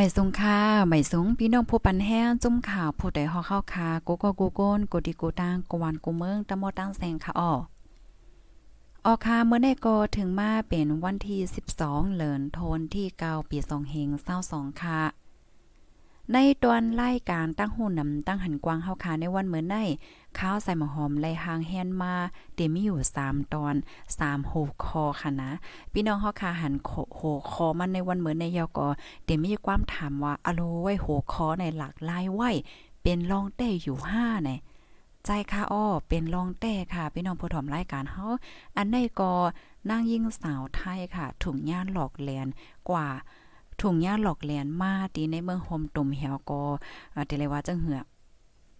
ไม่สงค่าไม่สงพี่น้องผู้ปันแห้งจุ่มข่าวผู้ใดฮอเข้าคากูก็กูโกนกูดีกูตังกวนกูเมืองตะมอตั้งแสงค่ะอ้อออคาเมื่อได้ก็ถึงมาเป็นวันที่ 12 เหลินโทนที่เกาปีสองเฮงเศร้าสองค่ะ ในตอนไล่การตั้งหูนำตั้งหันกวางเฮาคาในวันเหมือนในข้าวใส่หมหอมไล่หางแฮนมาเตมีอยู่ 3 ตอน3โหคอค่ะนะ พี่น้องเฮาคาหันโหคอมันในวันเหมือนในยอก็เตมีความถามว่าอโลไว้โหคอในหลักลายไว้ เป็นรองเต้อยู่5เนี่ยใจค่ะอ้อเป็นรองแต่ค่ะพี่น้องผู้ถมรายการเฮาอันใดก็นางยิ่งสาวไทยค่ะถุงย่านหลอกแลนกว่า ถุงหญ้าหลอกแหลนมาตีในเมืองโฮมตุ่มเหี่ยวก็เตเลยว่าจังเหือ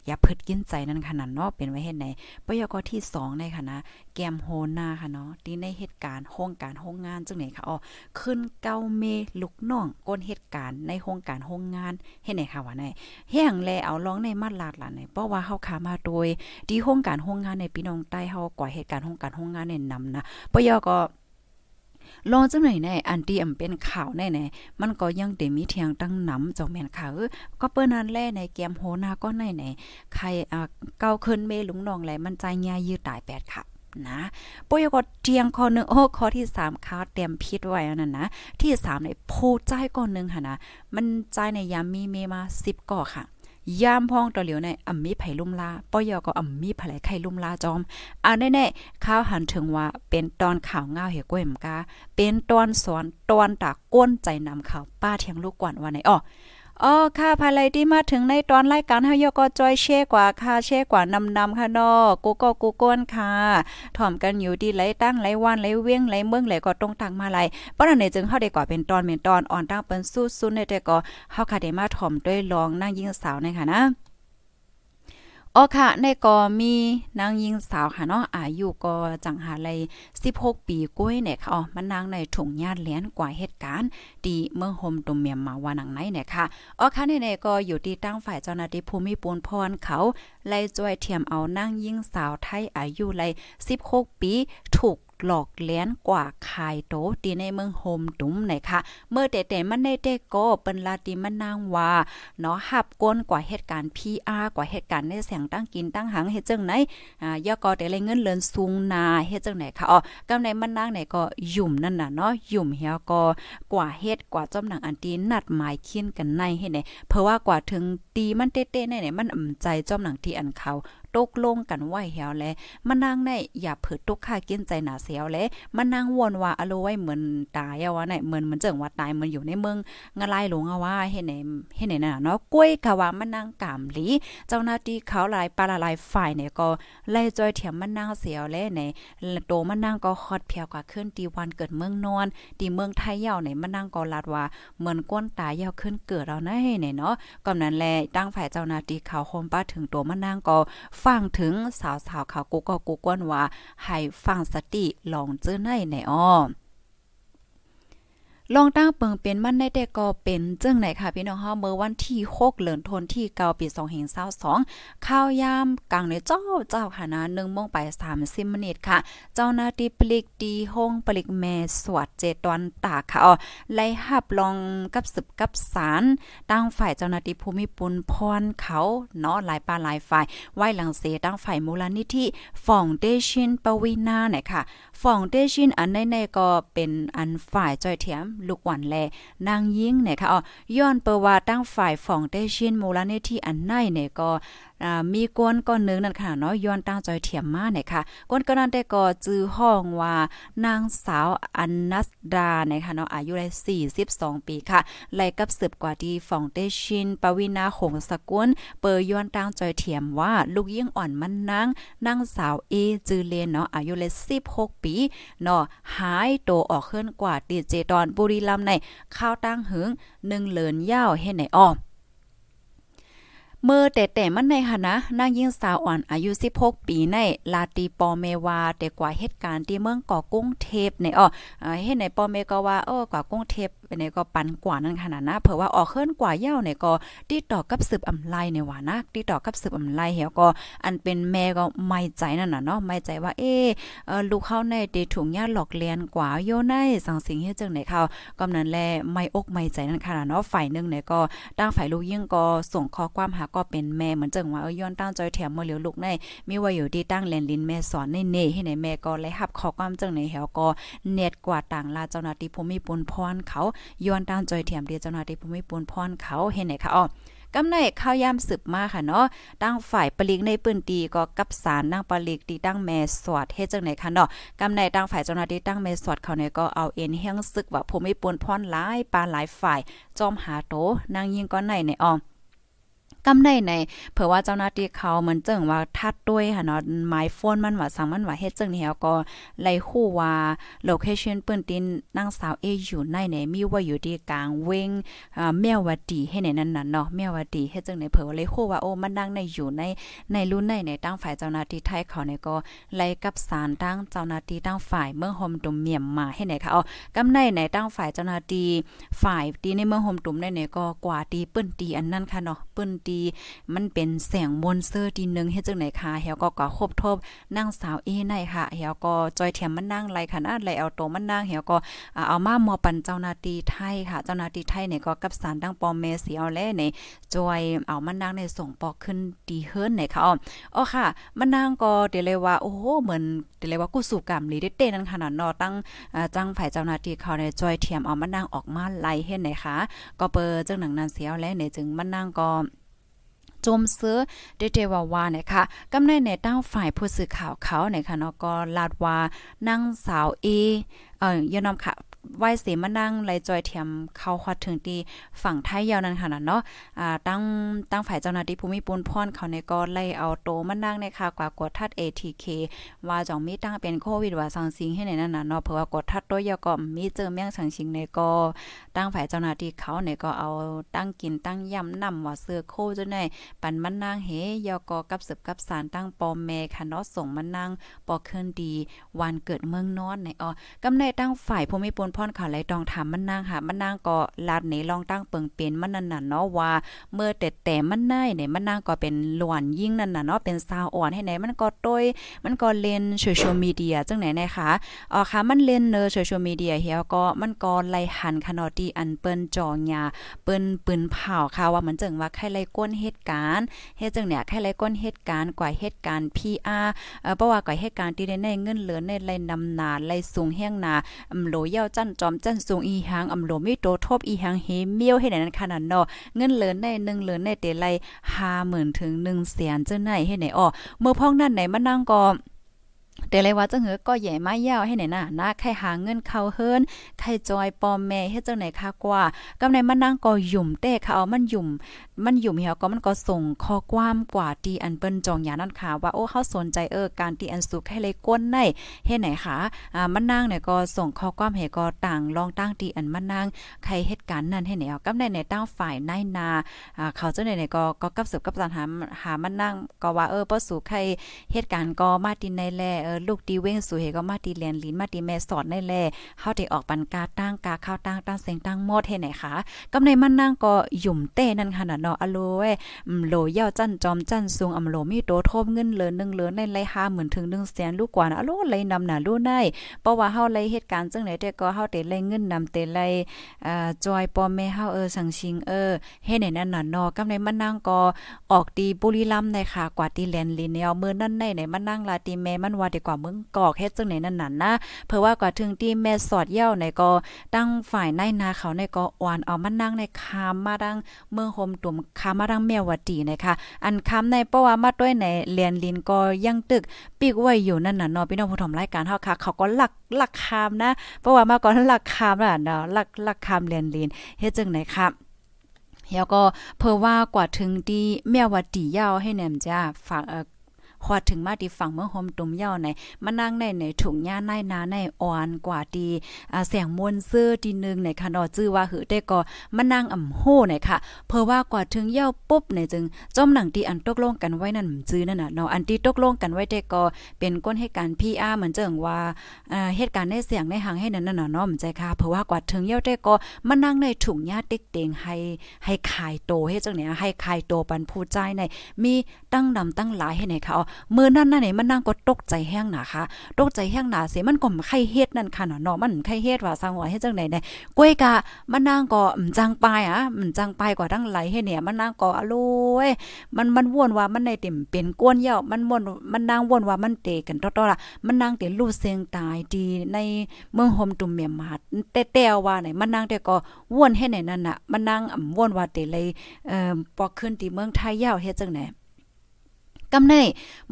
อย่าพึดกินใจนั่นขนาดเนาะเป็นไว้เฮ็ดไหนปยกที่2ในค่ะนะแกมโฮนาค่ะเนาะที่ในเหตุการณ์โครงการโรงงานจังไหนค่ะอ๋อขึ้นเก้าเมลูกน้องก้นเหตุการณ์ในโครงการโรงงานเฮ็ดไหนค่ะว่าไหนแห้งแลเอาร้องในมาดลาดล่ะไหนเพราะว่าเฮาขามาโดยที่โครงการโรงงานในพี่น้องใต้เฮากว่าเหตุการณ์โครงการโรงงานแนะนำนะปยก็ ลองจังไหนแน่อันที่อำเป็นข่าวแน่ๆมันก็ยังเดมีเทียงตั้งนำจองแม่นค่ะก็เปิ้นนั้นแลในแกมโหนาก็ไหนไหนใครอ่าเก้าขึ้นเมลุงนองแลมันใจยายืดตาย8ค่ะนะปุยก็เทียงข้อนึงโอ้ข้อที่3ค่ะเตรียมพิษไว้อันนั้นนะที่3ในผู้ใจก่อนหนึ่งค่ะนะมันใจในยามมีเมมา10ก่อค่ะ ยามพ้องตอเหลียวในอ่ำมีไผ่ลุ่มลาป้อยอก็อ่ำมีไผไหลไข่ลุ่มลาจอมอ่าแน่ๆข้าวหันถึงว่าเป็นตอนข่าวเงาเหก้วยมกาเป็นตอนสอนตอนตาก้นใจนำข่าวป้าเทียงลูกกวนว่าไหนอ้อ อ๋อค่ะภายไลที่มาถึงในตอนรายการเฮายก็จอยเช่กว่าค่ะเช่กว่านำนำค่ะนอกูก็กูก้นค่ะถ่อมกันอยู่ดีไหลตั้งไหลวันไหลเวียงไหลเมืองไหลก็ตรงตังมาไหลป้อนในจึงเฮาได้ก่อเป็นตอนเป็นตอนอ่อนตั้งเป็นสู้ๆในแต่ก็เฮาค่ะได้มาถ่อมด้วยรองนั่งยิงสาวในค่ะนะ อ๋อค่ะ ในก็มีนางยิงสาวค่ะเนาะอายุก็จังหาเลย16 ปีก้วยเนี่ยค่ะอ๋อมันนางในถุงญาติเลี้ยนกว่าเหตุการณ์ดีเมืองโฮมตุมเมียมมาว่านังไหนเนี่ยค่ะอ๋อค่ะในๆก็อยู่ที่ตั้งฝ่ายเจ้าหน้าที่ภูมิปูนพรเขาไล่จอยเทียมเอานางยิงสาวไทยอายุเลย16 ปีถูก หลอกเลี้ยนกว่าคายโตตีในเมืองโฮมตุ้มไหนค่ะเมื่อแต่แต่มันในเด็กก็เป็นลาติมันนางว่าเนาะหับก้นกว่าเหตุการณ์ PR กว่าเหตุการณ์ในเสียงตั้งกินตั้งหังเฮ็ดจังไหนอ่ายอกอแต่เลยเงินเลินสูงนาเฮ็ดจังไหนค่ะอ๋อกำในมันนางไหนก็ยุ่มนั่นน่ะเนาะยุ่มเฮียก็กว่าเฮ็ดกว่าจอมหนังอันตีนัดหมายคินกันในเฮ็ดไหนเพราะว่ากว่าถึงตีมันเต้ๆในไหนมันอ่ำใจจอมหนังที่อันเขา ตกลงกันไว้เหี่ยวแลมานั่งในอย่าเผิดตกค่ากินใจหนาเสียวแลมานั่งวนว่าอโลไว้เหมือนตายเอาว่าไหนเหมือนเหมือนเจิงว่าตายมันอยู่ในเมืองงะลายหลงเอาว่าเฮ็ดไหนเฮ็ดไหนน่ะเนาะกล้วยค่ะว่ามานั่งกามหลีเจ้าหน้าที่เขาหลายปลาหลายฝ่ายเนี่ยก็ไล่จอยเถียมมานั่งเสียวแลในโตมานั่งก็ฮอดเพียวกว่าขึ้นตีวันเกิดเมืองนอนตีเมืองไทยยาวไหนมานั่งก็ลาดว่าเหมือนก้นตายยาวขึ้นเกิดเอานะให้ไหนเนาะก่อนนั้นแลตั้งฝ่ายเจ้าหน้าที่เขาโฮมป้าถึงตัวมานั่งก็ฟังถึงสาวสาวเขากูก็กูก้นว่าให้ฟังสติลองเจอในในอ้อ ลองตั้งเปิงเป็นมันได้แต่ก็เป็นจึงไหนค่ะพี่น้องเฮาเมื่อวันที่6เดือนธันที่9ปี2522ข้าวยามกลางในเจ้าเจ้าค่ะนะ1โมงไป30มินิค่ะ เจ้าหน้าที่ปลิกดีห้องปลิกแม่สวดเจตอนตาค่ะอ๋อไล่หับลองกับสืบกับสารตั้งฝ่ายเจ้าหน้าที่ภูมิปุนพรเขาเนาะหลายปาหลายฝ่ายไว้หลังเสตั้งฝ่ายมูลนิธิฟองเดชินปวีนาเนี่ยค่ะฟองเดชินอันในๆก็เป็นอันฝ่ายจ้อยเทียมลูกหวันแลนางยิงเนี่ยค่ะอ๋อย้อนเปว่าตั้งฝ่ายฝ่องเตชินมูลนิธิอันไหนเนี่ยก็ มีก้นก้อนนึงนั่นค่ะเนาะย้อนตั้งจอยเถียมมาเนี่ยค่ะก้นก็นั้นได้ก็จื้อห้องว่านางสาวอันนัสดาเนะคะเนาะอายุได้42 ปีค่ะไล่กับสืบกว่าที่ฟองเตชินปวินาหงสกุลเปอย้อนตั้งจอยเถียมว่าลูกยิ่งอ่อนมันนางนางสาวเอจือเลนเนาะอายุเลย16 ปีเนาะหายโตออกขึ้นกว่าดีเจตอนบุรีรัมย์ในข้าวตั้งหึงหนึ่งเหลินยาวเฮ็ดไหนอ้อ เมื่อแต่แต่มันในหนะนางยิงสาวอ่อนอายุ 16 ปีในลาตีปอเมวาแต่กว่าเหตุการณ์ที่เมืองก่อกุ้งเทพในอ้อเฮ็ดในปอเมก็ว่าเออกว่ากุ้งเทพ ในก็ปันกว่านั้นขนาดนะเผื่อว่าออกเคลื่อนกว่าเย้าในก็ติดต่อกับสืบอำไลในว่านะติดต่อกับสืบอำไลเหี่ยวก็อันเป็นแม่ก็ไม่ใจนั่นน่ะเนาะไม่ใจว่าเออลูกเข้าในเดถุงญาหลอกเลียนกว่าโยในสังสิงเฮ็ดจังไหนเขากำนั้นแลไม่อกไม่ใจนั่นขนาดเนาะฝ่ายนึงเนี่ยก็ตั้งฝ่ายลูกยิ่งก็ส่งข้อความหาก็เป็นแม่เหมือนจังว่าเออย้อนตั้งจอยแถมมาเหลียวลูกในมีว่าอยู่ที่ตั้งแลนลินแม่สอนในเน่ให้ในแม่ก็เลยรับข้อความจังไหนเหี่ยวก็เน็ตกว่าต่างลาเจ้าหน้าที่ภูมิปุนพรเขาย้อนตามจอยเถียมเดียเจ้าหน้าที่ภูมิปูนพรเขาเห็นไหนคะอ๋อกำในข้าวยามสืบมาค่ะเนาะตั้งฝ่ายปลิกในปืนตีก็กับสารนั่งปลิกตีตั้งแม่สวดเฮ็ดจังไหนคะเนาะกำในตั้งฝ่ายเจ้าหน้าที่ตั้งแม่สวดเขาเนี่ยก็เอาเอ็นเฮียงซึกว่าภูมิปนพรหลายปาหลายฝ่ายจอมหาโตนางยิงก็ในในออม กำในในเผื่อว่าเจ้าหน้าที่เขาเหมือนเจิงว่าทัดด้วยค่ะเนาะไม้โฟนมันว่าสั่งมันว่าเฮ็ดจังนี้ก็ไล่คู่ว่าโลเคชั่นปืนตินนางสาวเออยู่ในไหนมีว่าอยู่ที่กลางเวงแมววัดีให้ในนั้นน่ะเนาะแมววัดีเฮ็ดจังไหนเผื่อว่าไล่คู่ว่าโอ้มันนั่งในอยู่ในในรุ่นในในตั้งฝ่ายเจ้าหน้าที่ไทยเขาเนี่ยก็ไล่กับสารตั้งเจ้าหน้าที่ตั้งฝ่ายเมืองโฮมตุมเมียมมาให้ไหนค่ะอ๋อกำในในตั้งฝ่ายเจ้าหน้าที่ฝ่ายที่ในเมืองโฮมตุมในเนี่ยก็กว่าตีปื้นตีอันนั้นค่ะเนาะปื้นตีมันเป็นแสงมนเซอร์ทีนึงเฮ็ดจังไหนคะเฮาก็ก็ครบทบนางสาวเอในค่ะเฮาก็จอยเทียมมันนั่งไลขนาดไลเอาโตมันนั่งเฮาก็เอามามอปันเจ้านาที่ไทยค่ะเจ้านาที่ไทยเนี่ยก็กับสารตั้งปอมเมเสียวแลในจอยเอามันนั่งในส่งปอกขึ้นดีเฮิรนเนี่ยค่ะอ๋อค่ะ มันนั่งก็เดี๋ยวเลยว่าโอ้โหเหมือนเดี๋ยวเลยว่ากูสู่กรรมลีได้เต้นั่นขนาดนอตั้งจังฝ่ายเจ้านาที่เขาในจอยเทียมเอามันนั่งออกมาไล่เฮ็ดไหนคะก็เปิดจังหนังนั้นเสียวและในจึงมันนั่งก็ จมเสื้อเดเดว่าว่านะคะกำในในตั้งฝ่ายผู้สื่อข่าวเขานะคะเนาะก็ลาดว่านางสาวเอเอ่อยนอมค่ะ ไหว้เสมานั่งไลจอยเทียมเข้าฮอดถึงที่ฝั่งไทยยาวนั้นค่ะเนาะอ่าตั้งตั้งฝ่ายเจ้าหน้าที่ภูมิปูนพรเขาในก็ไล่เอาโตมานั่งในค่ะกว่ากดทัด ATK ว่าจองมีตั้งเป็นโควิดว่าสังสิงให้ในนั้นน่ะเนาะเพราะว่ากดทัดตัวยาก็มีเจอเมียงสังสิงในก็ตั้งฝ่ายเจ้าหน้าที่เขาในก็เอาตั้งกินตั้งยำนำว่าเสื้อโคจังได๋ปันมันนางเฮยาก็กับสืบกับสารตั้งปอมแม่ค่ะเนาะส่งมันนางปอเคินดีวันเกิดเมืองนอนในอ๋อกำในตั้งฝ่ายภูมิปูนพรเขาไลตองถามมันนางค่ะมันนางก็ลาดนี่ลองตั้งเปิงเป็นมันนั่นน่ะเนาะว่าเมื่อแต่แต่มันนายเนี่ยมันนางก็เป็นหลวนยิ่งนั่นน่ะเนาะเป็นสาวอ่อนให้ไหนมันก็ต้ยมันก็เล่นโซเชียลมีเดียจังไหนนะคะอ๋อค่ะมันเล่นเนอโซเชียลมีเดียเฮียก็มันก็ไล่หันคานอตีอันเปิ้นจองยาเปิ้นปืนเผาค่ะว่ามันจังว่าใครไล่ก้นเหตุการณ์เฮ็ดจังเนี่ยใครไล่ก้นเหตุการณ์กว่าเหตุการณ์ PR เอ่อเพราะว่าก่าเหตุการณ์ที่ได้ในเงินเหลือในไล่นำนาไล่สูงแห้งนาอำโลเย่าจันจอมจั่นสูงอีหางอำโลมีโตทบอีหางเฮเมียวให้นั้นขนาดเนาะเงินเหลือใน1เหลือในเตไล50,000ถึง1แสนจังไหนให้ไหนอ้อเมื่อพ้องนั้นไหนมานั่งก็ แต่เลยว่าจังเหือก็ใหญ่มายาวให้ไหนน่ะนะใครหาเงินเข้าเฮิรนใครจอยปอมแม่เฮ็ดจังไหนค่ะกว่ากำในมันนั่งก็หยุ่มเต้ค่ะเอามันหยุ่ม มันหยุ่มเหี่ยวก็มันก็ส่งข้อความกว่าที่อันเปิ้นจองยานั่นค่ะ ว่าโอ้เฮาสนใจเออการที่อันสุกให้เลยก้นในเฮ็ดไหนคะอ่ามันนั่งเนี่ยก็ส่งข้อความให้ก็ต่างลองตั้งที่อันมันนั่งใครเหตุการณ์นั้นให้ไหนเอากำในในตั้งฝ่ายนายนาอ่าเขาจังไหนก็ก็กับสืบกับสารหาหามันนั่งก็ว่าเออบ่สู่ใครเหตุการณ์ก็มาตินในแลเออลูกตีเว้งสู่เฮก็มาตีเรียนลินมาตีแม่สอนได้แลเฮาได้ออกปันกาตั้งกาข้าวตั้งตั้งเสียงตั้งหมดเฮ็ดไหนคะกำในมันนั่งก็หยุ่มเต้นั่นค่ะน่ะเนาะอโลเว้โลเย่าจั่นจอมจั่นสูงอำโลมีโตทบเงินเหลือ1เหลือในไล่50,000ถึง1แสนลูกกว่านะอโลไล่นำน่ะลูกได้เพราะว่าเฮาไลเหตุการณ์จังได๋แต่ก็เฮาได้ไลเงินนำเตไลอ่าจอยปอมแม่เฮาเออสังชิงเออเฮ็ดไหนนั่นน่ะเนาะกำในมันนั่งก็ออกตีบุรีรัมย์ได้ค่ะกว่าตีแลนลินแนวมื้อนั้นในไหนมันนั่งลาตีแม่มันว่าได้กว่ามึงกอกเฮ็ดจังไหนนั่นน่ะนะเพราะว่ากว่าถึงที่แม่สอดเย้าในก็ตั้งฝ่ายในนาเขาในก็อ่อนเอามานั่งในคามมาดังเมืองโฮมตุ่มคามมาดังแมววัดดีนะคะอันคำในเพราะว่ามาด้วยในเรียนลินก็ยังตึกปีกไว้อยู่นั่นน่ะเนาะพี่น้องผู้ชมรายการเฮาค่ะ เขาก็หลักหลักคามนะ เพราะว่ามาก่อนหลักคามน่ะเนาะหลักหลักคามเรียนลินเฮ็ดจังไหนครับแล้วก็เพราะว่ากว่าถึงดีแม่วัดดียาวให้แนมจ้าฝากเอ่อ ฮอดถึงมาที่ฝั่งเมืองโฮมตุมเย่าในมานั่งในในถุงหญ้าในนาในอ่อนกว่าดีอ่าแสงมวนเสื้อทีนึงในค่ะเนาะชื่อว่าหือได้ก็มานั่งอ่ำโหในค่ะ เพราะว่ากว่าถึงเย่าปุ๊บในจึงจอมหนังที่อันตกลงกันไว้นั่นจื้อนั่นน่ะเนาะอันที่ตกลงกันไว้ได้ก็เป็นก้นให้การ PR เหมือนเจิงว่าอ่าเหตุการณ์ในเสียงในหางให้นั่นน่ะเนาะมใจค่ะเพราะว่ากว่าถึงเย่าได้ก็มานั่งในถุงหญ้าเต็กเตงให้ให้ขายโตให้จังเนี่ยให้ขายโตปันผู้ใจในมีตั้งนำตั้งหลายให้ไหนค่ะมือนั่นน่ะนี่มันนั่งก็ตกใจแห้งหนาค่ะตกใจแห้งหนาสิมันก็ไข่เฮ็ดนั่นค่ะเนาะมันไข่เฮ็ดว่าสังว่าเฮ็ดจังได๋ได้กล้วยกะมันนั่งก็จังปายอะมันจังปายกว่าทั้งหลายให้เนี่ยมันนั่งก็อร่อยมันมันวนว่ามันในเต็มเป็นก้วนเหี่ยวมันวนมันนั่งวนว่ามันเตกันตอๆล่ะมันนั่งเตลูกเสียงตายดีในเมืองโฮมตุ่มเมียมาดแต่ๆว่าไหนมันนั่งแต่ก็วนให้ไหนนั่นน่ะมันนั่งอ่วนว่าเตเลยเอ่อปอกขึ้นที่เมืองไทยยาวเฮ็ดจังได๋ กำใน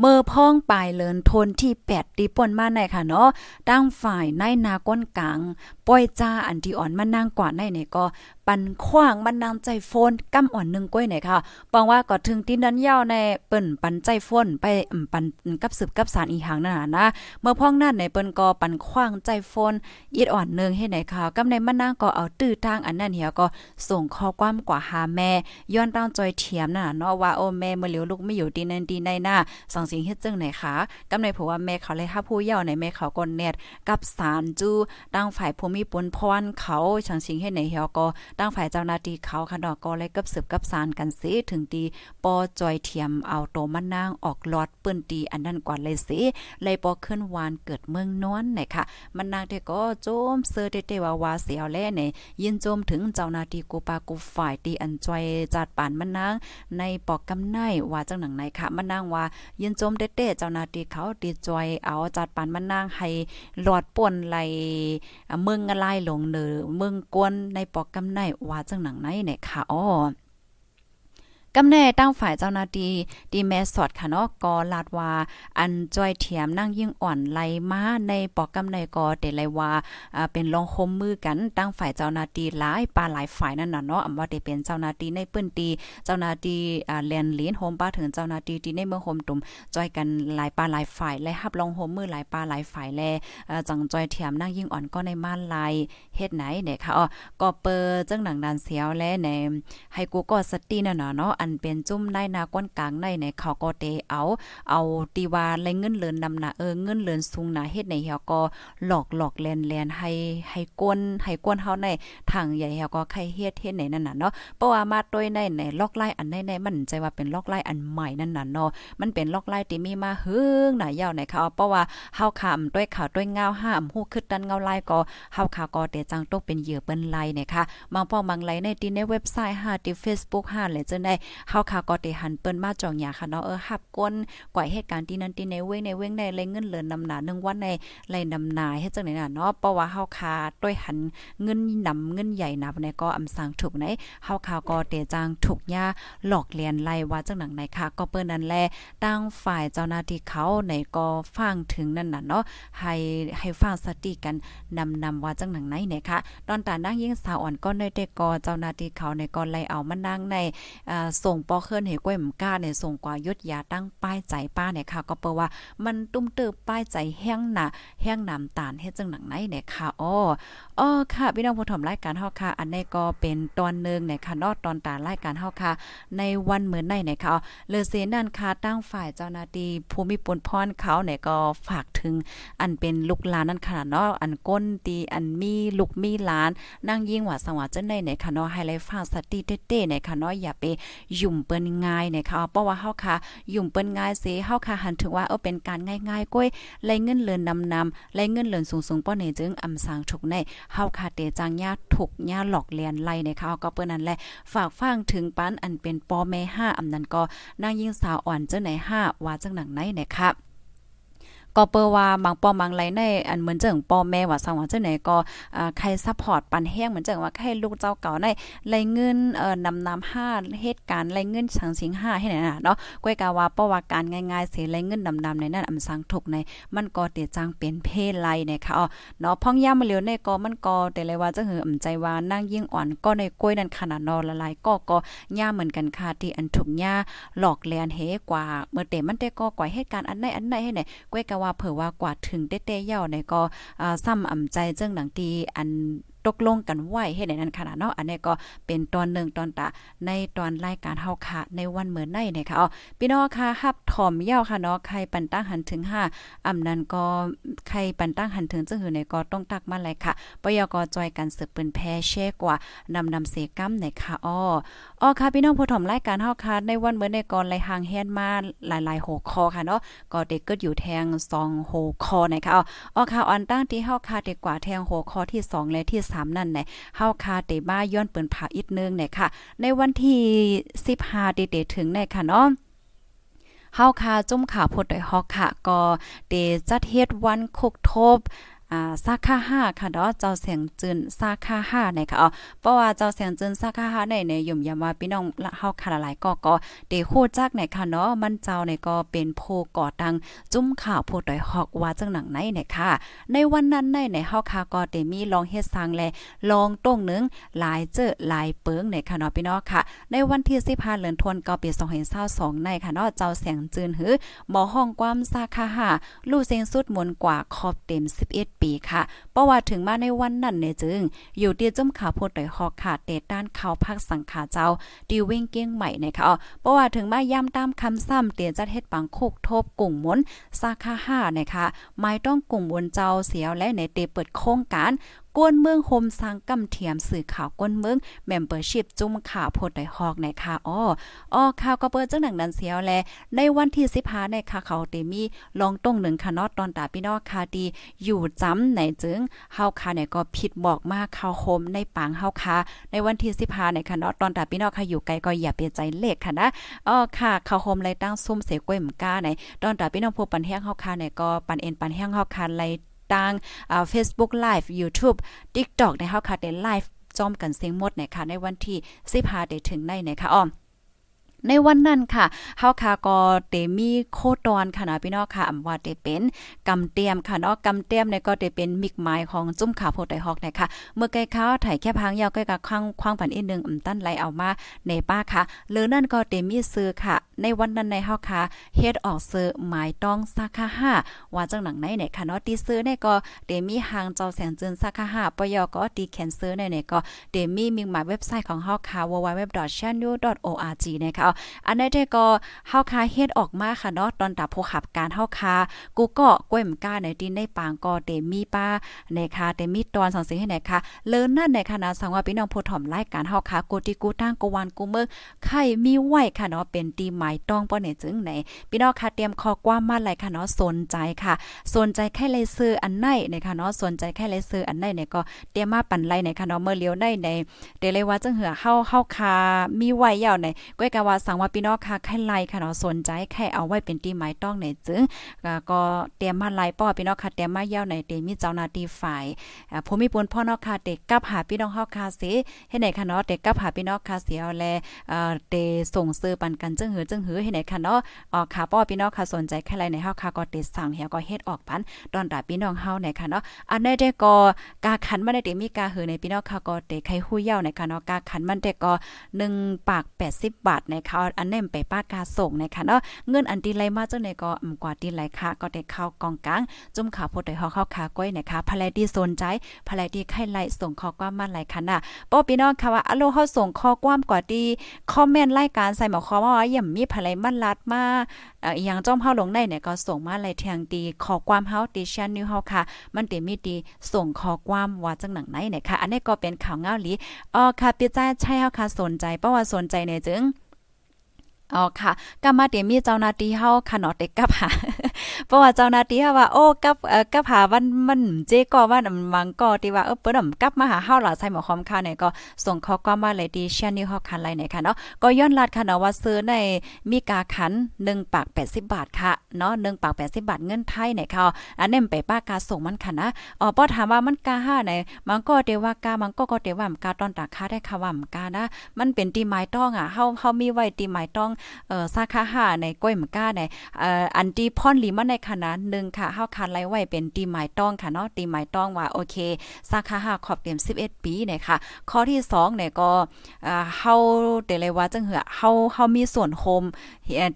เมื่อพ้องปลายเลินทนที่ 8 ตีป่นมาในค่ะเนาะตั้งฝ่ายในนาก้นกลาง ป้อยจ้าอันที่อ่อนมานั่งกว่าในเนี่ยก็ ปันขว้างมันนางใจโฟนกำอ่อนนึงก้อยไหนค่ะปองว่าก็ถึงที่นั้นยาวในเปิ้นปันใจโฟนไปปันกับสืบกับสารอีหางนั่นน่ะนะ เมื่อพ้องนั่นในเปิ้นก็ปันขว้างใจโฟนอีดอ่อนนึงให้ไหนค่ะกำในมันนางก็เอาตื้อทางอันนั้นเหี่ยก็ส่งข้อความกว่าหาแม่ย้อนตามจอยเทียมนั่นน่ะเนาะว่าโอ้แม่เมื่อเหลียวลูกไม่อยู่ดีนั่นดีในหน้าสังสิงเฮ็ดจังไหนคะกำในเพราะว่าแม่เขาเลยหาผู้เยาวในแม่เขาก็เน็ตกับสารจูตั้งฝ่ายภูมิปนพรเขาสังสิงเฮ็ดไหนเหี่ยก็ตั้งฝ่ายเจ้าหน้าที่เขาค่ะดอกก็เลยกับสืบกับสารกันสิถึงตีปอจอยเทียมเอาโตมันนางออกลอดปืนตีอันนั้นก่อนเลยสิเลยปอขึ้นวานเกิดเมืองนอนไหนค่ะ มันนางเด้ก็โจมเซอร์เตวาวาเสียวแลในยินโจมถึงเจ้าหน้าที่กูปากูฝ่ายตีอันจอยจัดป่านมันนางในปอกกำไนว่าจังหนังไหนค่ะมันนางว่ายินโจมเต้ๆเจ้าหน้าที่เขาตีจอยเอาจัดป่านมันนางให้หลอดป่นไหลเมืองอะไรลงเนือเมืองกวนในปอกกำไนว่าจังหนังไหนเนี่ยค่ะอ้อ กำแน่ตั้งฝ่ายเจ้าหน้าที่ดีแมสอดค่ะเนาะก็ลาดว่า อันจ้อยเถียมนั่งยิ่งอ่อนไหลมาในปอกกำในก็เตไลว่าอ่าเป็นลองคมมือกันตั้งฝ่ายเจ้าหน้าที่หลายปาหลายฝ่ายนั่นน่ะเนาะอำว่าได้เป็นเจ้าหน้าที่ในปื้นตีเจ้าหน้าที่อ่าแลนลีนโฮมป้าถึงเจ้าหน้าที่ที่ในเมืองโฮมตุ่มจ้อยกันหลายปาหลายฝ่ายและรับลองโฮมมือหลายปาหลายฝ่ายแลเอ่อจังจ้อยเถียมนั่งยิ่งอ่อนก็ในม่านลายเฮ็ดไหนเนี่ยค่ะอ๋อก็เปิดจังหนังดานเสียวและในให้กูก็สตินั่นน่ะเนาะอันเป็นจุ่มในนาก้นกลางในในเขาก็เตเอา เอาตีว่าไรเงินเลินนำหนาเออเงินเลินสูงหนาเฮ็ดในเฮาก็หลอกหลอกแลนแลนให้ให้กวนให้กวนเฮาในทางใหญ่เฮาก็ใครเฮ็ดเฮ็ดไหนนั่นน่ะเนาะเพราะว่ามาต้วยในในลอกไล่อันในในมันใจว่าเป็นลอกไล่อันใหม่นั่นน่ะเนาะมันเป็นลอกไล่ที่มีมาหึงหน่ายาวในเขาเพราะว่าเฮาขาด้วยข่าวด้วยเงาห้ามฮู้คึดดันเงาไล่ก็เฮาขาก็เตจังตกเป็นเหยื่อเปิ้นไล่เนี่ยค่ะบางป้อบางไล่ในที่ในเว็บไซต์5ที่ Facebook 5เลยจังได๋เฮาขาก็เตหันเปิ้นมาจองยาค่ะเนาะเออหับก้นกว่าเหตุการณ์ที่นั้นที่ในเว้งในเว้งในไรเงินเหลือนำหนา1วันในไรนำนาเฮ็ดจังได๋น่ะเนาะเพราะว่าเฮาคาด้วยหันเงินนำเงินใหญ่นับในก็อำสางถูกไหนเฮาคาก็เตจางถูกยาหลอกเลียนไล่ว่าจังหนังไหนค่ะก็เปิ้นนั่นแลตั้งฝ่ายเจ้าหน้าที่เขาในก็ฟังถึงนั่นน่ะเนาะให้ให้ฟังสติกันนำนำว่าจังหนังไหนเนี่ยค่ะตอนตานั่งยิ่งสาวอ่อนก็ในเด็กก็เจ้าหน้าที่เขาในก็ไล่เอามานั่งในอ่าส่งปอเคลื่อนให้ก้วยมก้าในส่งกว่ายุดยาตั้งป้ายใจป้าเนี่ยค่ะ ก็เปิว่ามันตุ้มเติบป้ายใจแห้งหนาแห้งน้ำตาลเฮ็ดจังหนังไหนเนี่ยค่ะอ้ออ้อค่ะพี่น้องผู้ชมรายการเฮาค่ะ อันนี้ก็เป็นตอนนึงเนี่ยค่ะนอตอนตารายการเฮาค่ะ ในวันเหมือนในเนี่ยค่ะเลเซนั่นค่ะตั้งฝ่ายเจ้าหน้าที่ภูมิปนพรเขาเนี่ยก็ฝากถึงอันเป็นลูกหลานนั่นค่ะเนาะอันก้นตีอันมีลูกมีหลานนั่งยิ่งว่าสังวาจังได๋เนี่ยค่ะเนาะให้ไลฟังสติเต้ๆเนี่ยค่ะเนาะอย่าไปยุ่มเปิ้นง่ายเนี่ยค่ะเพราะว่าเฮาค่ะยุ่มเปิ้นง่ายเสเฮาค่ะหันถึงว่าเออเป็นการง่ายๆก้อยไลเงินเลือนนำๆไลเงินเลือนสูงๆป้อเนจึงอำสางถูกในเฮาค่ะเตจังญาถูกญาหลอกเลียนไล่นะคะก็เปิ้นนั่นแหละฝากฟังถึงปันอันเป็นปอแม่5อำนั้นก็นางยิ่งสาวอ่อนเจ้าไหน5ว่าจังหนังไหนเนี่ยค่ะ ก็เปว่าบางปอมางไหลในอันเหมือนเจิงปอแม่ว่าสังว่าจังไหนก็อ่าใครซัพพอร์ตปันแห้งเหมือนเจิงว่าใครลูกเจ้าเก่าในไหลเงินเอ่อนำนำ5เหตุการณ์ไหลเงินสังสิง5ให้ไหนน่ะเนาะก้อยกาว่าเพราะว่าการง่ายๆเสิไหลเงินดำๆในนั้นอำสังทุกในมันก็เตจังเป็นเพศไลนะคะอ๋อเนาะพ่องย่ามาเหลียวในก็มันก็แต่เลยว่าจะหืออำใจว่านั่งยิ่งอ่อนก็ในกล้วยนั้นขนาดนอนละลายก็ก็ย่าเหมือนกันค่ะที่อันถูกย่าหลอกแลนเฮกว่าเมื่อเตมันได้ก็กว่าเหตุการณ์อันไหนอันไหนให้ไหนก้อยกะว่าเผื่อว่ากว่าถึงเต้ๆเย่าในก็ซ้ำอ่ำใจเจ้งหนังตีอัน ตกลงกันไว้เฮ็ดให้นั้นขนาดเนาะอันนี้ก็เป็นตอนหนึ่งตอนตาในตอนรายการเฮาค่ะในวันเหมือนในนะคะอ๋อพี่น้องค่ะฮับถอมเย้าค่ะเนาะใครปันตั้งหันถึง5อำนั้นก็ใครปันตั้งหันถึงจังหือในก็ต้องตักมาเลยค่ะปยกจอยกันสืบปืนแพ้แช่กว่านำนำเสกัมในค่ะอ้ออ๋อค่ะพี่น้องผู้ถมรายการเฮาค่ะในวันเหมือนในก่อนไหลหางแฮนมาหลายๆหัวคอค่ะเนาะก็เด็กก็อยู่แทง2หัวคอนะคะอ๋ออ๋อค่ะอันตั้งที่เฮาค่ะเด็กกว่าแทงหัวคอที่2และที่3นั่นแหละเฮาคาเตบ้าย้อนเปิ้นผาอีกนึงเนี่ยค่ะ ในวันที่15เดถึงเนี่ยค่ะเนาะเฮาคาจุ่มขาพดได้ฮอกค่ะ ก็เตจัดเฮ็ดวันคุกทบ อ่าสาขา5ค่ะเนาะเจ้าเสียงจืนสาขา5นะคะอ๋อเพราะว่าเจ้าเสียงจืนสาขา5ในในยุ่มยามว่าพี่น้องเฮาค่ะหลายก็ก็เตฮู้จักในค่ะเนาะมันเจ้าเนี่ยก็เป็นผู้ก่อตังจุ้มข่าวผู้ดอยฮอกว่าจังหนังไหนเนี่ยค่ะ ในวันนั้นในในเฮาค่ะก็เตมีลองเฮ็ดสร้างแลลองต้งนึงหลายเจอหลายเปิงในค่ะเนาะพี่น้องค่ะ ในวันที่15เดือนธันวาคมปี2022ในค่ะเนาะเจ้าเสียงจืนหือหมอห้องความสาขา5ลู่เสียงสุดมนกว่าขอบเต็ม11ปีค่ะ เพราะว่าถึงมาในวันนั้นเนี่ยจึง อยู่ที่จุ่มขาโพดดอยฮอกค่ะเตด้านเขาพักสังขาเจ้าดีเว้งเก้งใหม่นะคะอ๋อเพราะว่าถึงมาย่ำตามคำซ้ำเตียจัดเฮ็ดปังโคกทบกุ่งมนสาขา5นะคะไม่ต้องกุ่งมนเจ้าเสียวและในเตเปิดโครงการ กวนเมืองโฮมสร้างกำเทียมสื่อข่าวก้นเมืองเมมเบอร์ชิพจุ่มข่าวโพดไดฮอกในค่ะอ้ออ้อข่าวก็เปิดจังหนังนั้นเสียวแลในวันที่15ในค่ะเขาเตมีลองต้งหนึ่งค่ะนาะตอนตาพี่นองค่ะดี อยู่จ้ำในจึงเฮาค่ะเนี่ยก็ผิดบอกมากข่าวโฮมในปางเฮาค่ะในวันที่15ในค่ะนาะตอนตาพี่นองค่ะอยู่ไกลก็อย่าเปลี่ยนใจเลขค่ะนะอ้อค่ะข่าวโฮมไรตั้งซุ่มเสกล้วยหมก้าในตอนตาพี่น้องผู้ปันแห้งเฮาค่ะเนี่ยก็ปันเอ็นปันแห้งเฮาค่ะไล ต่างอ่า Facebook Live YouTube TikTok ในเฮาค่ะได้ไลฟ์จอมกันเสียงหมดนะคะในวันที่15ได้ถึงในนะคะอ้อม ในวันนั้นค่ะเฮาค่ะก็เตมีโคตอนค่ะนะพี่น้องค่ะอำว่าเตเป็นกำเตียมค่ะเนาะกำเตียมเนี่ยก็เตเป็นมิกไม้ของจุ้มขาโพดไตฮอกนะคะเมื่อไกลข้าวถ่ายแค่พังยาวใกล้กับควางควางปันอีกนึงอำตั้นไหลเอามาในป้าค่ะหรือนั่นก็เตมีซื้อค่ะ ในวันนั้นในเฮาค่ะเฮ็ดออกซื้อหมายต้องสาขา5ว่าจังหนังไหนเนี่ยค่ะเนาะที่ซื้อเนี่ยก็เตมีหางเจ้าแสงจืนสาขา5ปยก็ตีแคนเซอร์เนี่ยก็เตมีมิกหมายเว็บไซต์ของเฮาค่ะ www.channel.org นะคะอันนี้ก็เฮาคาเฮ็ดออกมาค่ะเนาะตอนตาผู้ขับการเฮาคากูก็ก้วยมก้าในดินในปางก็เตมีป้าในค่ะเตมีตอนสังสิให้ไหนค่ะเลินนั่นในคณะสังว่าพี่น้องผู้ถ่อมรายการเฮาคากูติกูตั้งกวันกูเมืองไข่มีไหวค่ะเนาะเป็นตีหมายต้องป้อเนี่ยจึงไหนพี่น้องค่ะเตรียมคอกว้ามาหลายค่ะเนาะสนใจค่ะ สนใจแค่เลยซื้ออันไหนในค่ะเนาะสนใจแค่เลยซื้ออันไหนเนี่ยก็เตรียมมาปั่นไล่ในค่ะเนาะเมื่อเลี้ยวได้ในเดเลยว่าจังเหือเฮาเฮาคามีไหวยาวในก้อยกะว่าสังว่าพี่น้องค่ะแค่ไล่ค่ะเนาะสนใจแค่เอาไว้เป็นตีหมายต้องในจึงก็เตรียมมาไล่ป้อพี่น้องค่ะเตรียมมาเยาวในเตรียมมีเจ้าหน้าที่ฝ่ายผู้มีปุนพ่อเนาะค่ะเด็กกับหาพี่น้องเฮาค่ะสิให้ไหนค่ะเนาะเด็กกับหาพี่น้องค่ะเสียแลเอ่อเตส่งซื้อปันกันจึงหือจึงหือให้ไหนค่ะเนาะออกค่ะป้อพี่น้องค่ะสนใจแค่ไรในเฮาค่ะก็เตสั่งเฮียก็เฮ็ดออกปันตอนดาพี่น้องเฮาในค่ะเนาะอันนี้ได้ก็กาขันมาได้เตมีกาหือในพี่น้องค่ะก็เตไข่หู้เย้าในค่ะเนาะกาขันมันได้ก็1ปาก80บาทในค่ะอันเนี้ไปป้ากาส่งนะคะเนาะเงินอันตีไหลมาจังได๋ก็อำกว่าตีไหลค่ะก็ได้เข้ากองกลางจุ่มขาพดได้ฮอเข้าขาก้อยนะคะภรรยที่สนใจภรรยที่ไข่ไหลส่งข้อความมาหลายคันน่ะป้อพี่น้องค่ะว่าอโลเฮาส่งข้อความกว่าที่คอมเมนต์รายการใส่หมอความว่าย่ำมีภรรยมันลัดมาอีหยังจ้อมเฮาลงได้เนี่ยก็ส่งมาหลายเทียงตีข้อความเฮาติชันนิวเฮาค่ะ มันเตมีดีส่งข้อความว่าจังหนังไหนเนี่ยค่ะอันนี้ก็เป็นข่าวเงาหลีอ๋อค่ะพี่จ้าใช่เฮาค่ะสนใจเพราะว่าสนใจเนี่ยจึง อ๋อค่ะก็มาเดี๋ยวมีเจ้านาทีเฮาค่ะเนาะเด็กกับหาเพราะว่าเจ้านาทีเฮาว่าโอ้กับเอ่อกับหาวันมันเจก็ว่ามังก็ที่ว่าเออเปิ้นกลับมาหาเฮาล่ะใส่หมอความค่ะเนี่ยก็ส่งข้อความมาเลยดีเชนนี่เฮาคันไลเนี่ยค่ะเนาะก็ย้อนลัดค่ะเนาะว่าซื้อในมีกาขัน1ปาก80 บาทค่ะเนาะ1ปาก80 บาทเงินไทยเนี่ยค่ะอันนี้ไปป้ากาส่งมันค่ะนะอ๋อป้อถามว่ามันกาห้าไหนมันก็เดว่ากามันก็ก็เดว่ามกาตอนตาค่าได้ค่ะว่ามันกานะมันเป็นตีไม้ต้องอะเฮาเฮามีไว้ตีไม้ต้องเอ่อสาขาห้าในก้อยมก้าในเอ่ออันที่พ่อนลีมันในขนาดหนึ่งค่ะเฮาคันไล่ไว้เป็นตีหมายต้องค่ะเนาะตีหมายต้องว่าโอเคสาขาห้าขอบเต็ม 11 ปีเนี่ยค่ะ ข้อที่2เนี่ยก็เอ่อเฮาเดเลยว่าจังเหือเฮาเฮามีส่วนโฮม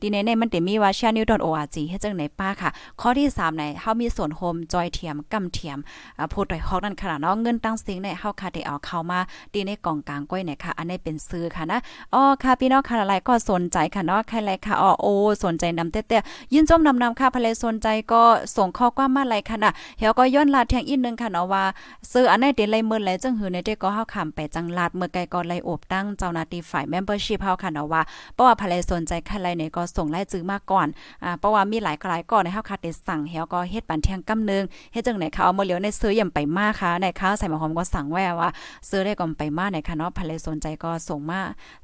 ทีในในมันเตมีว่า channel.org เฮ็ดจังไหนป้าค่ะ ข้อที่3ในเฮามีส่วนโฮมจอยเทียมกำเทียมอ่าพูดดอยฮอกนั่นค่ะเนาะเงินตั้งสิ่งในเฮาค่ะได้เอาเข้ามาตีในกล่องกลางก้อยเนี่ยค่ะ อันนี้เป็นซื้อค่ะนะอ๋อค่ะพี่น้องค่ะหลายก็สนใจค่ะเนาะใครๆค่ะอ๋อโอสนใจนำเต้ๆยินจมนำนำค่ะภรรยสนใจก็ส่งข้อความมาไลค่ะนะเฮาก็ย้อนลาดแทงอีกนึงค่ะเนาะว่าซื้ออันไหนเดไลมื้อไหลจังหือในเด้ก็เฮาคำไปจังลาดเมื่อไกลก็ไลอบตั้งเจ้าหน้าที่ฝ่าย membership เฮาค่ะเนาะว่าเพราะว่าภรรยสนใจใครๆเนี่ยก็ส่งไลจื้อมาก่อนอ่าเพราะว่ามีหลายหลายก่อนในเฮาค่ะได้สั่งเฮาก็เฮ็ดปันเทียงกำนึงเฮ็ดจังไหนค่ะเอามาเหลียวในซื้อย่ำไปมาค่ะในค่ะใส่หมอหอมก็สั่งไว้ว่าซื้อได้ก่อนไปมาในค่ะเนาะภรรยสนใจก็ส่งมา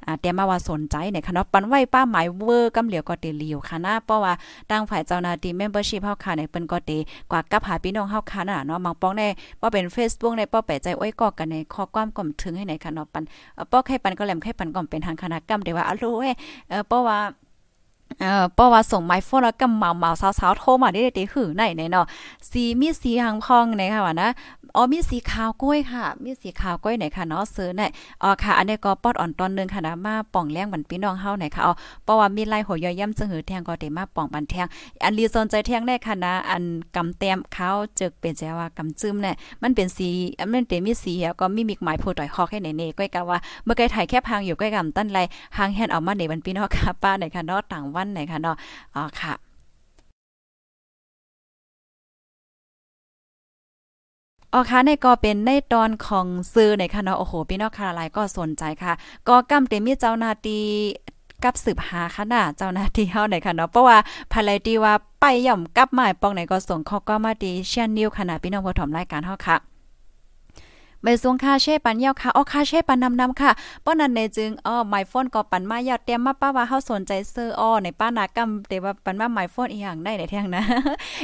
อ่าเตรียมมาว่าสนใจในค่ะเนาะปันไว้ป้าหมายเวอร์กำเหลียวก็เตลียวค่ะนะเพราะว่าตั้งฝ่ายเจ้าหน้าที่ membership เฮาค่ะในเปิ้นก็เตกว่ากับหาพี่น้องเฮาค่ะน่ะเนาะบางป้องในว่าเป็น Facebook ในป้อแปะใจอ้อยกอกันในข้อความก่อมถึงให้ไหนค่ะเนาะปันป้อไข่ปันก็แหลมไข่ปันก่อมเป็นทางคณะกรรมเด้ว่าอะรู้เอ้เออเพราะว่า เออเพราะว่าส่งไมโฟนแล้วก็เมาเมาสาวๆโทรมาได้ได้หือไหนเนาะสีมีสีหางพองในค่ะว่านะอ๋อมีสีขาวกล้วยค่ะ มีสีขาวกล้วยไหนค่ะเนาะซื้อไหนอ๋อค่ะ อันนี้ก็ปอดอ่อนตอนนึงค่ะนะมาป่องแรงบันพี่น้องเฮาไหนค่ะอ๋อเพราะว่ามีไล่หัวย่อยย่ำจังหือแทงก็ได้มาป่องบันแทงอันรีสนใจแทงได้ค่ะนะอันกำแต้มเขาจึกเป็นแจว่ากำจึ้มเนี่ยมันเป็นสีมันเป็นมีสีแล้วก็มีมิกหมายผู้ต่อยคอแค่ไหนเน่ก้อยกะว่าเมื่อไกถ่ายแค่พังอยู่ใกล้กำตั้นไรหางแฮนเอามาในบันพี่น้องค่ะป้าไหนค่ะเนาะต่างวันไหนค่ะเนาะอ๋อค่ะอ๋อค่ะในก็เป็นในตอนของซื้อในค่ะเนาะโอ้โหพี่น้องค่ะหลายก็สนใจค่ะ ก็กำเต็มมีเจ้านาที่กับสืบหาค่ะน่ะเจ้าหน้าที่เฮาไหนค่ะเนาะเพราะว่าภายไลที่ว่าไปย่อมกลับมาปองไหนก็ส่งข้อก็มาดีเชียนนิวขนาดพี่น้องผู้ถมรายการเฮาค่ะ ไม่สวงค่าเช่ปันยาวค่ะอ๋อค่าเช่ปันนำนำค่ะป้อนั้นในจึงอ๋อไมโฟนก็ปันมายาวเตรียมมาป้าว่าเฮาสนใจเซื้ออ้อในป้านากำแต่ว่าปันมาไมโฟนอีหยังได้ในแท่งนะ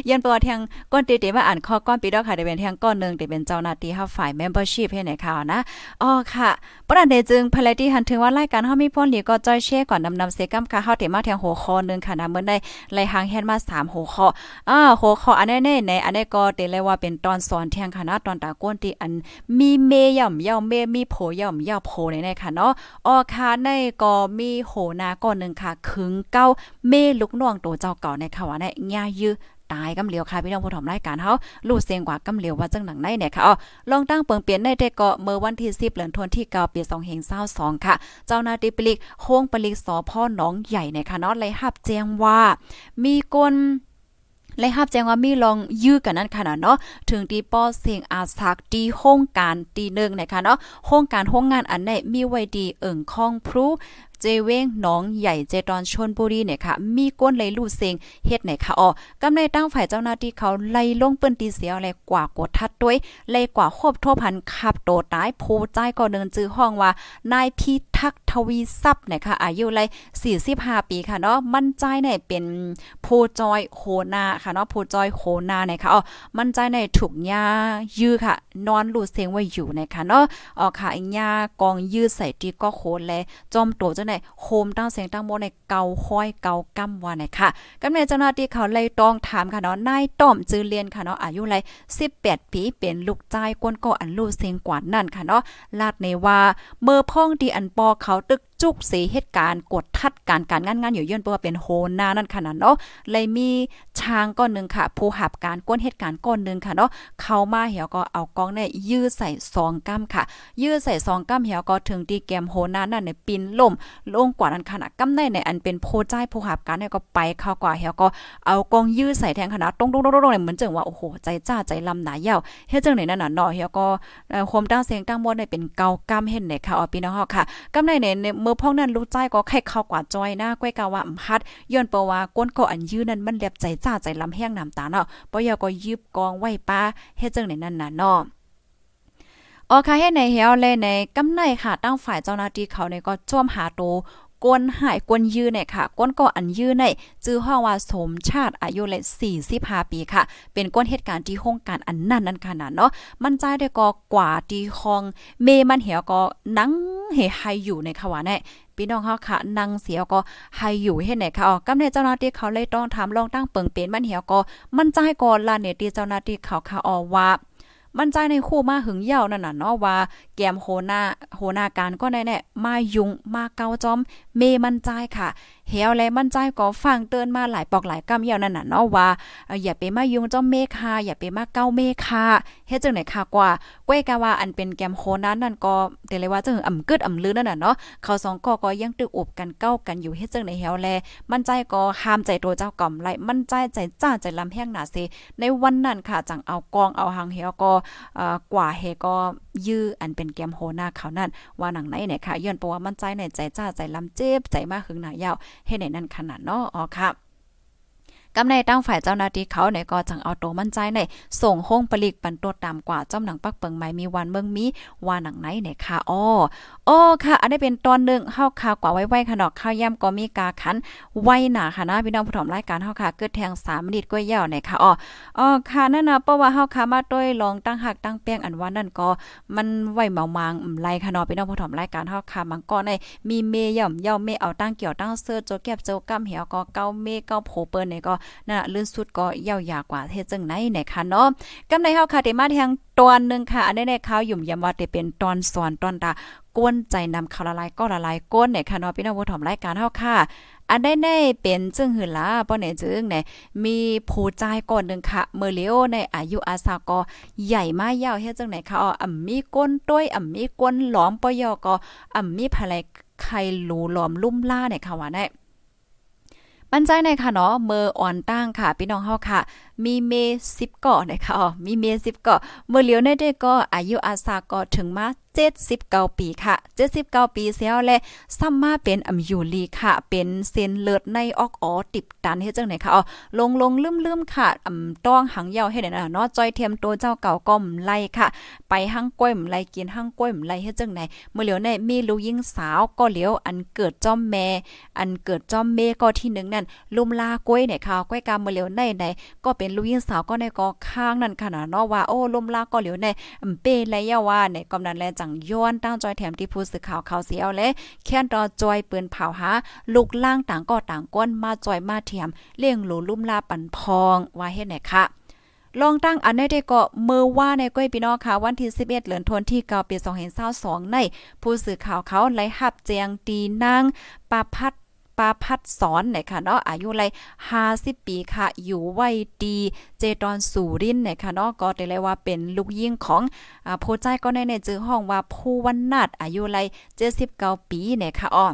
ยันตัวแท่งก้นเตๆมาอ่านข้อก้อนปีดอกค่ะได้เป็นแท่งก้อนนึงได้เป็นเจ้าหน้าที่เฮาฝ่าย membership ให้ในข่าวนะอ๋อค่ะป้อนั้นในจึงภายที่หันถึงว่ารายการเฮามีพ่นหลีก็จอยเช่ก่อนนำนำเซกัมค่ะเฮาเตมาแท่งหัวข้อนึงค่ะนะเมื่อได้ไล่หางแฮนมา3หัวข้ออ่าหัวข้ออันนี้ในอันนี้ก็เตเลยว่าเป็นตอนสอนแท่งค่ะนะตอนตาก้นที่อันมีเมย่อมย่าเมมีโผย่อมย่าโผในในค่ะเนาะออคาในก็มีโหนาก่อนนึงค่ะคึงเก้าเมลูกน้องตัวเจ้าเก่าในค่ะว่าในญายื้อตายกำเหลียวค่ะพี่น้องผู้ถมรายการเฮาลู่เสียงกว่ากำเหลียวว่าจังหนังในเนี่ยค่ะอ๋อลองตั้งเปิงเปลี่ยนในแต่ก็เมื่อวันที่ 10เดือนธันวาคมที่9ปี2522ค่ะ เจ้าหน้าที่ปลิกโค้งปลิกสพหนองใหญ่เนี่ยค่ะเนาะเลยรับแจ้งว่า มีคน และรับแจ้งว่ามีลองยื้อกันนั่นค่ะเนาะถึงที่ป้อเสียงอาสักดีโครงการตีหนึ่งนะคะเนาะโครงการโครงงานอันไหนมีไว้ดีเอิ่งคองพรูเจเว้งน้องใหญ่เจตอนชนบุรีเนี่ยค่ะ มีก้นเลยลู่เซงเฮ็ดไหนค่ะอ๋อกำในตั้งฝ่ายเจ้าหน้าที่เขาไล่ลงปืนตีเสียวอะไรกว่ากดทัดด้วยเลยกว่าควบทั่วพันขับโตตายโพใจก็เดินจื้อห้องว่านายพิ ทักทวีทรัพย์เนี่ยค่ะอายุเลย45 ปีค่ะเนาะมั่นใจเนี่ยเป็นโพจอยโหนาค่ะเนาะโพจอยโหนาเนี่ยค่ะอ๋อมั่นใจในถูกยายื้อค่ะ นอนลู่เซงไว้อยู่นะคะเนาะอ๋อค่ะยากองยื้อใส่ตีก็โคแลจอมโตจังได๋โคมตั้งเสียงตั้งโมในเกาห้อยเกากำว่าไหนค่ะกำเนิดเจ้าหน้าที่เขาเลยต้องถามค่ะเนาะนายต้อมจือเรียนค่ะเนาะอายุไร18 ปีเป็นลูกชายก้นก็อันลูกเสียงกว่านั่นค่ะเนาะลาดในว่าเมื่อพ่องดีอันปอเขา ตึกจุกสีเหตุการณ์กดทัดการการงานงานอยู่ยื่นเพราะว่าเป็นโหนานั่นขนาดเนาะเลยมีช้างก้อนหนึ่งค่ะ ผู้หับการก้นเหตุการณ์ก้อนหนึ่งค่ะเนาะเข้ามาเหี่ยวก็เอากองเนี่ยยื้อใส่ซองก้ามค่ะ ยื้อใส่ซองก้ามเหี่ยวก็ถึงตีแกมโหนานั่นเนี่ยปินล่มลงกว่านั้นขนาดก้ามในในอันเป็นโพใจผู้หับการเนี่ยก็ไปเข้ากว่าเหี่ยวก็เอากองยื้อใส่แทงขนาดตรงๆๆๆเนี่ยเหมือนจังว่าโอ้โหใจจ้าใจลำหนาเหี่ยวเฮ็ดจังไหนนั่นน่ะเนาะเหี่ยวก็โคมตั้งเสียงตั้งมดเนี่ยเป็นเกาก้ามเห็นเนี่ยค่ะออพี่น้องเฮาค่ะก้ามในเนี่ยเมื่อมื่อพองนั้นรู้ใจก็ไข่เข้ากว่าจอยนะก้อยกาว่าอำพัดย้อนเปว่าก้นก็อันยื้อนั้นมันเล็บใจจ้าใจลำแห้งน้ำตาเนาะปอยอก็ยืบกองไว้ป้าเฮ็ดจังไหนนั่นน่ะเนาะออค่ะให้ในเฮาเลยในกำไนค่ะตั้งฝ่ายเจ้าหน้าที่เขาในก็จ้วมหาโต กวนหายกวนยื้อเนี่ยค่ะ ก้นก็อันยื้อในจื้อห้องว่าสมชาติอายุเลย45ปีค่ะ เป็นก้นเหตุการณ์ที่ห้องการอันนั้นนั่นขนาดเนาะมันใจได้ก็กว่าที่ห้องเมมันเหี่ยวก็นังเฮไฮอยู่ในขวาแน่พี่น้องเฮาค่ะนั่งเสียก็ให้อยู่เฮ็ดไหนค่ะอ๋อกำเนเจ้าหน้าที่เขาเลยต้องทำลองตั้งเปิงเป็นมันเหี่ยวก็มันใจก่อนลาเนี่ยที่เจ้าหน้าที่เขาค่ะอ๋อว่า มันใจในคู่มาหึงเยาวนั่นน่ะเนาะว่าแกมโหนาโหนาการก็แน่แน่มายุงมาเกาจอม เมมันใจค่ะเหี่ยวแลมันใจก็ฟังเตือนมาหลายปอกหลายกำยาวนั่นน่ะเนาะว่าอย่าไปมายุ่งเจอมเมคาอย่าไปมาเก้าเมคาเฮ็ดจังไหนค่ะกว่าก้วยกะว่าอันเป็นแกมโคนั้นนั่นก็แต่เลยว่าจังอ่ำกึดอ่ำลือนั่นน่ะเนาะเขาสองก็ก็ยังตึกอบกันเก้ากันอยู่เฮ็ดจังไหนเหี่ยวแลมั่นใจก็ห้ามใจตัวเจ้าก่อมไลมั่นใจใจจ้าใจลำแห้งหนาเซในวันนั้นค่ะจังเอากองเอาหางเหี่ยวก็กว่าเฮก็ยื้ออันเป็นแกมโฮหน้าเขานั่นว่าหนังไหนเนี่ยค่ะย้อนเพราะว่ามันใจในใจจ้าใจลำเจ็บใจมากหึงหนายาวให้ในนั่นขนาดเนาะอ๋อค่ะ กำในตั้งฝ่ายเจ้าหน้าที่เขาเนี่ยก็จังเอาโตมั่นใจในส่งห้องผลิตปันตัวตามกว่าจ้อมหนังปักเปิงไม้มีวันเมืองมีว่าหนังไหนเนี่ยค่ะอ้ออ้อค่ะ อันนี้เป็นตอนหนึ่งเฮาข่าวกว่าไว้ไว้ขนอกข้าวย่ำก็มีกาขันไว้หนาค่ะนะพี่น้องผู้ถมรายการเฮาค่ะเกิดแทง3มินิตก้อยยาวเนี่ยค่ะอ้ออ๋อค่ะนั่นนะเพราะว่าเฮาค่ะมาด้วยลองตั้งหักตั้งแป้งอันว่านั่นก็มันไว้เมามางไรค่ะเนาะพี่น้องผู้ถมรายการเฮาค่ะมันก็ในมีเมย่อมย่อมเมเอาตั้งเกี่ยวตั้งเสื้อโจแก็บโจกำเหี่ยวก็เก้าเมเก้าโผเปิ้นเนี่ยก็นั่นลื่นสุดก็ยาวยากว่าเฮ็ดจังไหนนี่ยค่ะเนาะกำในเฮาค่ะได้มาทางตอนนึงค่ะอันนี้ในข่าวยุ่มยำว่าได้เป็นตอนสอนตอนตาก้นใจนำข่าวละลายก็ละลายก้นเนี่ยค่ะเนาะพี่น้องผู้ถมรายการเฮาค่ะอันได้ในเป็นจึงหือละป้อเนจึงเนี่ยมีผู้ใจก่อนนึงค่ะ เมเลโอในอายุอาสาก็ใหญ่มากยาวเฮ็ดจังไหนค่ะอ๋ออ่ำมีก้นต้วยอ่ำมีก้นหลอมปอยอก็อ่ำมีภายไข่หลูหลอมลุ่มล่าเนี่ยค่ะว่าได้ ปันใจในค่ะเนาะเมออ่อนตั้งค่ะ พี่น้องเฮาค่ะ มีเมสิบเกาะนะคะอ๋อมีเมสิบเกาะเมื่อเลียวในได้ก็อายุอาสาก็ถึงมา79 ปีค่ะ 79 ปีเสียวและซ้ำมาเป็นอำยูลีค่ะ เป็นเส้นเลือดในออกอ๋อติบตันเฮ็ดจังไหนค่ะอ๋อลงลงลืมๆค่ะอำต้องหังยาวเฮ็ดได้เนาะจอยเทียมตัวเจ้าเก่าก็มไล่ค่ะ ไปหังก้อยมไล่กินหังก้อยมไล่เฮ็ดจังไหนเมื่อเหลียวในมีลูกยิงสาวก็เหลียวอันเกิดจอมแม่ อันเกิดจอมเมก็ที่1นั่นลุมลาก้อยเนี่ยค่ะก้อยกามเมื่อเหลียวในในก็เป็นลูกยิงสาวก็ในก็ข้างนั่นค่ะเนาะว่าโอ้ลุมลาก็เหลียวในอำเป้และยาว่าในกำนั้นแลจังย้อนตั้งจอยแถมที่ผู้สื่อข่าวเขาเสียเอาและแค่นรอจอยปืนเผาหาลูกล่างต่างก็ต่างก้นมาจอยมาเทียมเลี้ยงหลูลุ่มลาปันพองว่าเฮ็ดไหนคะลองตั้งอันได้ก็เมื่อว่าในก้อยพี่น้องค่ะวันที่ 11เดือนธันวาคมที่9ปี2522ใน ผู้สื่อข่าวเขาไล่หับแจงตีนางปาพัดาพัดสอนเนี่ยค่ะเนาะอายุไร50 ปีค่ะ อยู่ไว้ดีเจตอนสูรินเนี่ยค่ะเนาะก็ได้เลยว่าเป็นลูกยิ่งของอ่าโพใจก็ในในจื้อห้องว่าผู้วันนาดอายุไร79ปีเนี่ยค่ะอ๋อ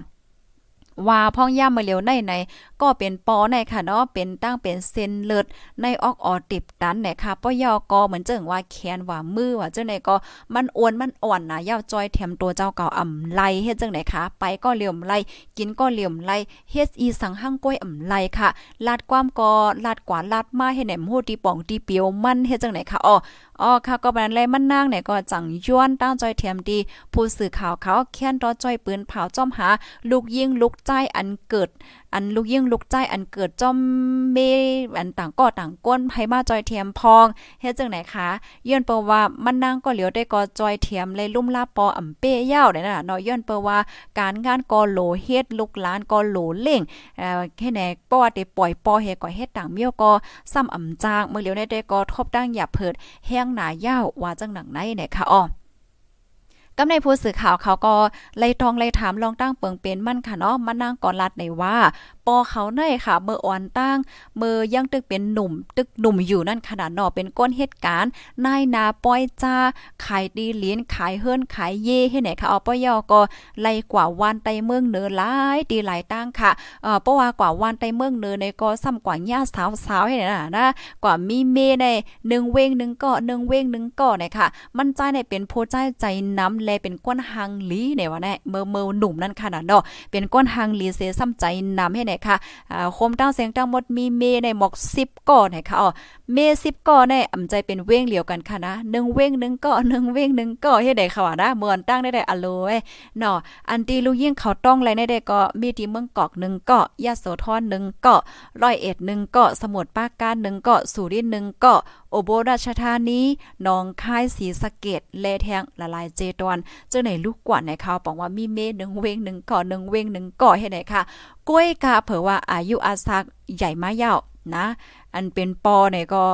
ว่าพ่องย่ามาเร็วในใน ก็เป็นปอในค่ะเนาะเป็นตั้งเป็นเส้นเลือดในออกออติบตันเนี่ยค่ะป้อยอกอเหมือนเจิงว่าแขนว่ามือว่าเจ้าไหนก็มันอ้วนมันอ่อนนะยาวจอยแถมตัวเจ้าเก่าอ่ำไลเฮ็ดจังไหนคะไปก็เหลี่ยมไลกินก็เหลี่ยมไลเฮ็ดอีสังหั่งก้อยอ่ำไลค่ะลาดความก็ลาดกว่าลาดมาให้แหนมโหตีป่องตีเปียวมันเฮ็ดจังไหนคะอ๋ออ๋อค่ะก็บันเลยมันนางเนี่ยก็จังย้อนตั้งจอยเทียมดี ผู้สื่อข่าวเขาแค้นรอจอยปืนเผาจ้อมหา ลูกยิงลูกใจอันเกิดอันลูกยิ่งลูกใจอันเกิดจอมเมอันต่างก็ต่างก้นให้มาจอยเทียมพองเฮ็ดจังไหนคะย้อนเปว่ามันนางก็เหลียวได้ก็จอยเทียมเลยลุ่มลาปออ่ำเป้ยาวได้น่ะเนาะย้อนเปว่าการงานก็โหลเฮ็ดลูกหลานก็โหลเล่งเอ่อแค่ไหนปอได้ปล่อยปอเฮ็ดก็เฮ็ดต่างเมียวก็ซ้ำอ่ำจางเมื่อเหลียวได้ก็ทบดังหยาเพิดแห้งหนายาวว่าจังหนังไหนเนี่ยค่ะอ้อ กำในผู้สื่อข่าวเขาก็ไล่ทองไล่ถามลองตั้งเปิงเป็นมั่นค่ะเนาะมานั่งก่อนลัดในว่า ปอเขาในค่ะ เมื่ออ่อนตั้งเมื่อยังตึกเป็นหนุ่ม ตึกหนุ่มอยู่นั่นขนาดนอเป็นก้นเหตุการณ์นายนาป้อยจ้าขายดีเลียนขายเฮิรนขายเย่ให้ไหนค่ะเอาป้อยอก็ไล่กว่าวันไตเมืองเหนือหลายดีหลายตั้งค่ะเอ่อเพราะว่ากว่าวันไตเมืองเหนือในก็ซ้ำกว่าญาสาวๆให้ไหนน่ะนะกว่ามีเมใน1เวง1ก็1เวง1ก็เนี่ยค่ะ มันใจในเป็นผู้ใจใจน้ำแลเป็นก้นหังลีเนี่ยว่าแน่เมื่อเมื่อหนุ่มนั่นขนาดเนาะเป็นก้นหังลีเสซ้ำใจน้ำให้ไหนค่ะอ่าโคมตั้งเสียงตั้งหมดมีเมในหมอก10ก่อไหนค่ะอ๋อเม10ก่อในอำใจเป็นเว้งเหลียวกันค่ะนะ1เว้ง1ก่อ1เว้ง1ก่อเฮ็ดได้ค่ะว่านะเหมือนตั้งได้ได้อโลเอ้เนาะอันตีลูกยิ่งเขาต้องไรในได้ก็มีที่เมืองกอก1เกาะยะโสธร1เกาะร้อยเอ็ด1เกาะสมุทรปราการ1เกาะสุรินทร์1เกาะโอโบราชธานีนองคายสีสะเกดแลแทงละลายเจตอนเจ้าไหนลูกกว่าในข่าวบอกว่ามีเมหนึ่งเวงหนึ่งก่อหนึ่งเวงหนึ่งก่อให้ไหนค่ะกล้วยกาเผอว่าอายุอาสักใหญ่มายาวนะ อันเป็นปอเนี่ยก็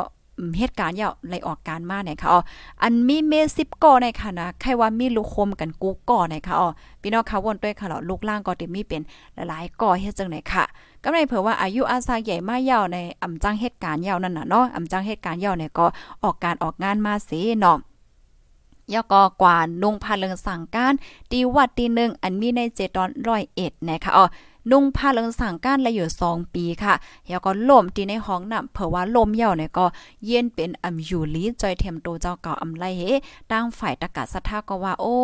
เหตุการณ์ยาวไลออกการมาเนี่ยค่ะอ๋ออันมีเมสิบก่อในค่ะนะใครว่ามีลูกคมกันกูก่อในค่ะอ๋อพี่น้องค่ะวนด้วยค่ะเนาะลูกล่างก็ติมีเป็นหลายๆก่อเฮ็ดจังไหนค่ะก็ในเผื่อว่าอายุอาศัยใหญ่มากยาวในอำจังเหตุการณ์ยาวนั่นน่ะเนาะอำจังเหตุการณ์ยาวเนี่ยก็ออกการออกงานมาสิเนาะยก็กว่านุ่งพาเลิงสั่งการตีวัดตีหนึ่งอันมีในเจตอนร้อยเอ็ดนะคะอ๋อ นุ่งผ้าเลิงสั่งก้านและอยู่2ปีค่ะแล้วก็ล่มที่ในห้องน่ะเผื่อว่าลมเหี่ยวเนี่ยก็เย็นเป็นอำอยู่ลีจอยเทมโตเจ้าเก่าอำไลเฮตั้งฝ่ายตะกะสะทธาก็ว่าโอ้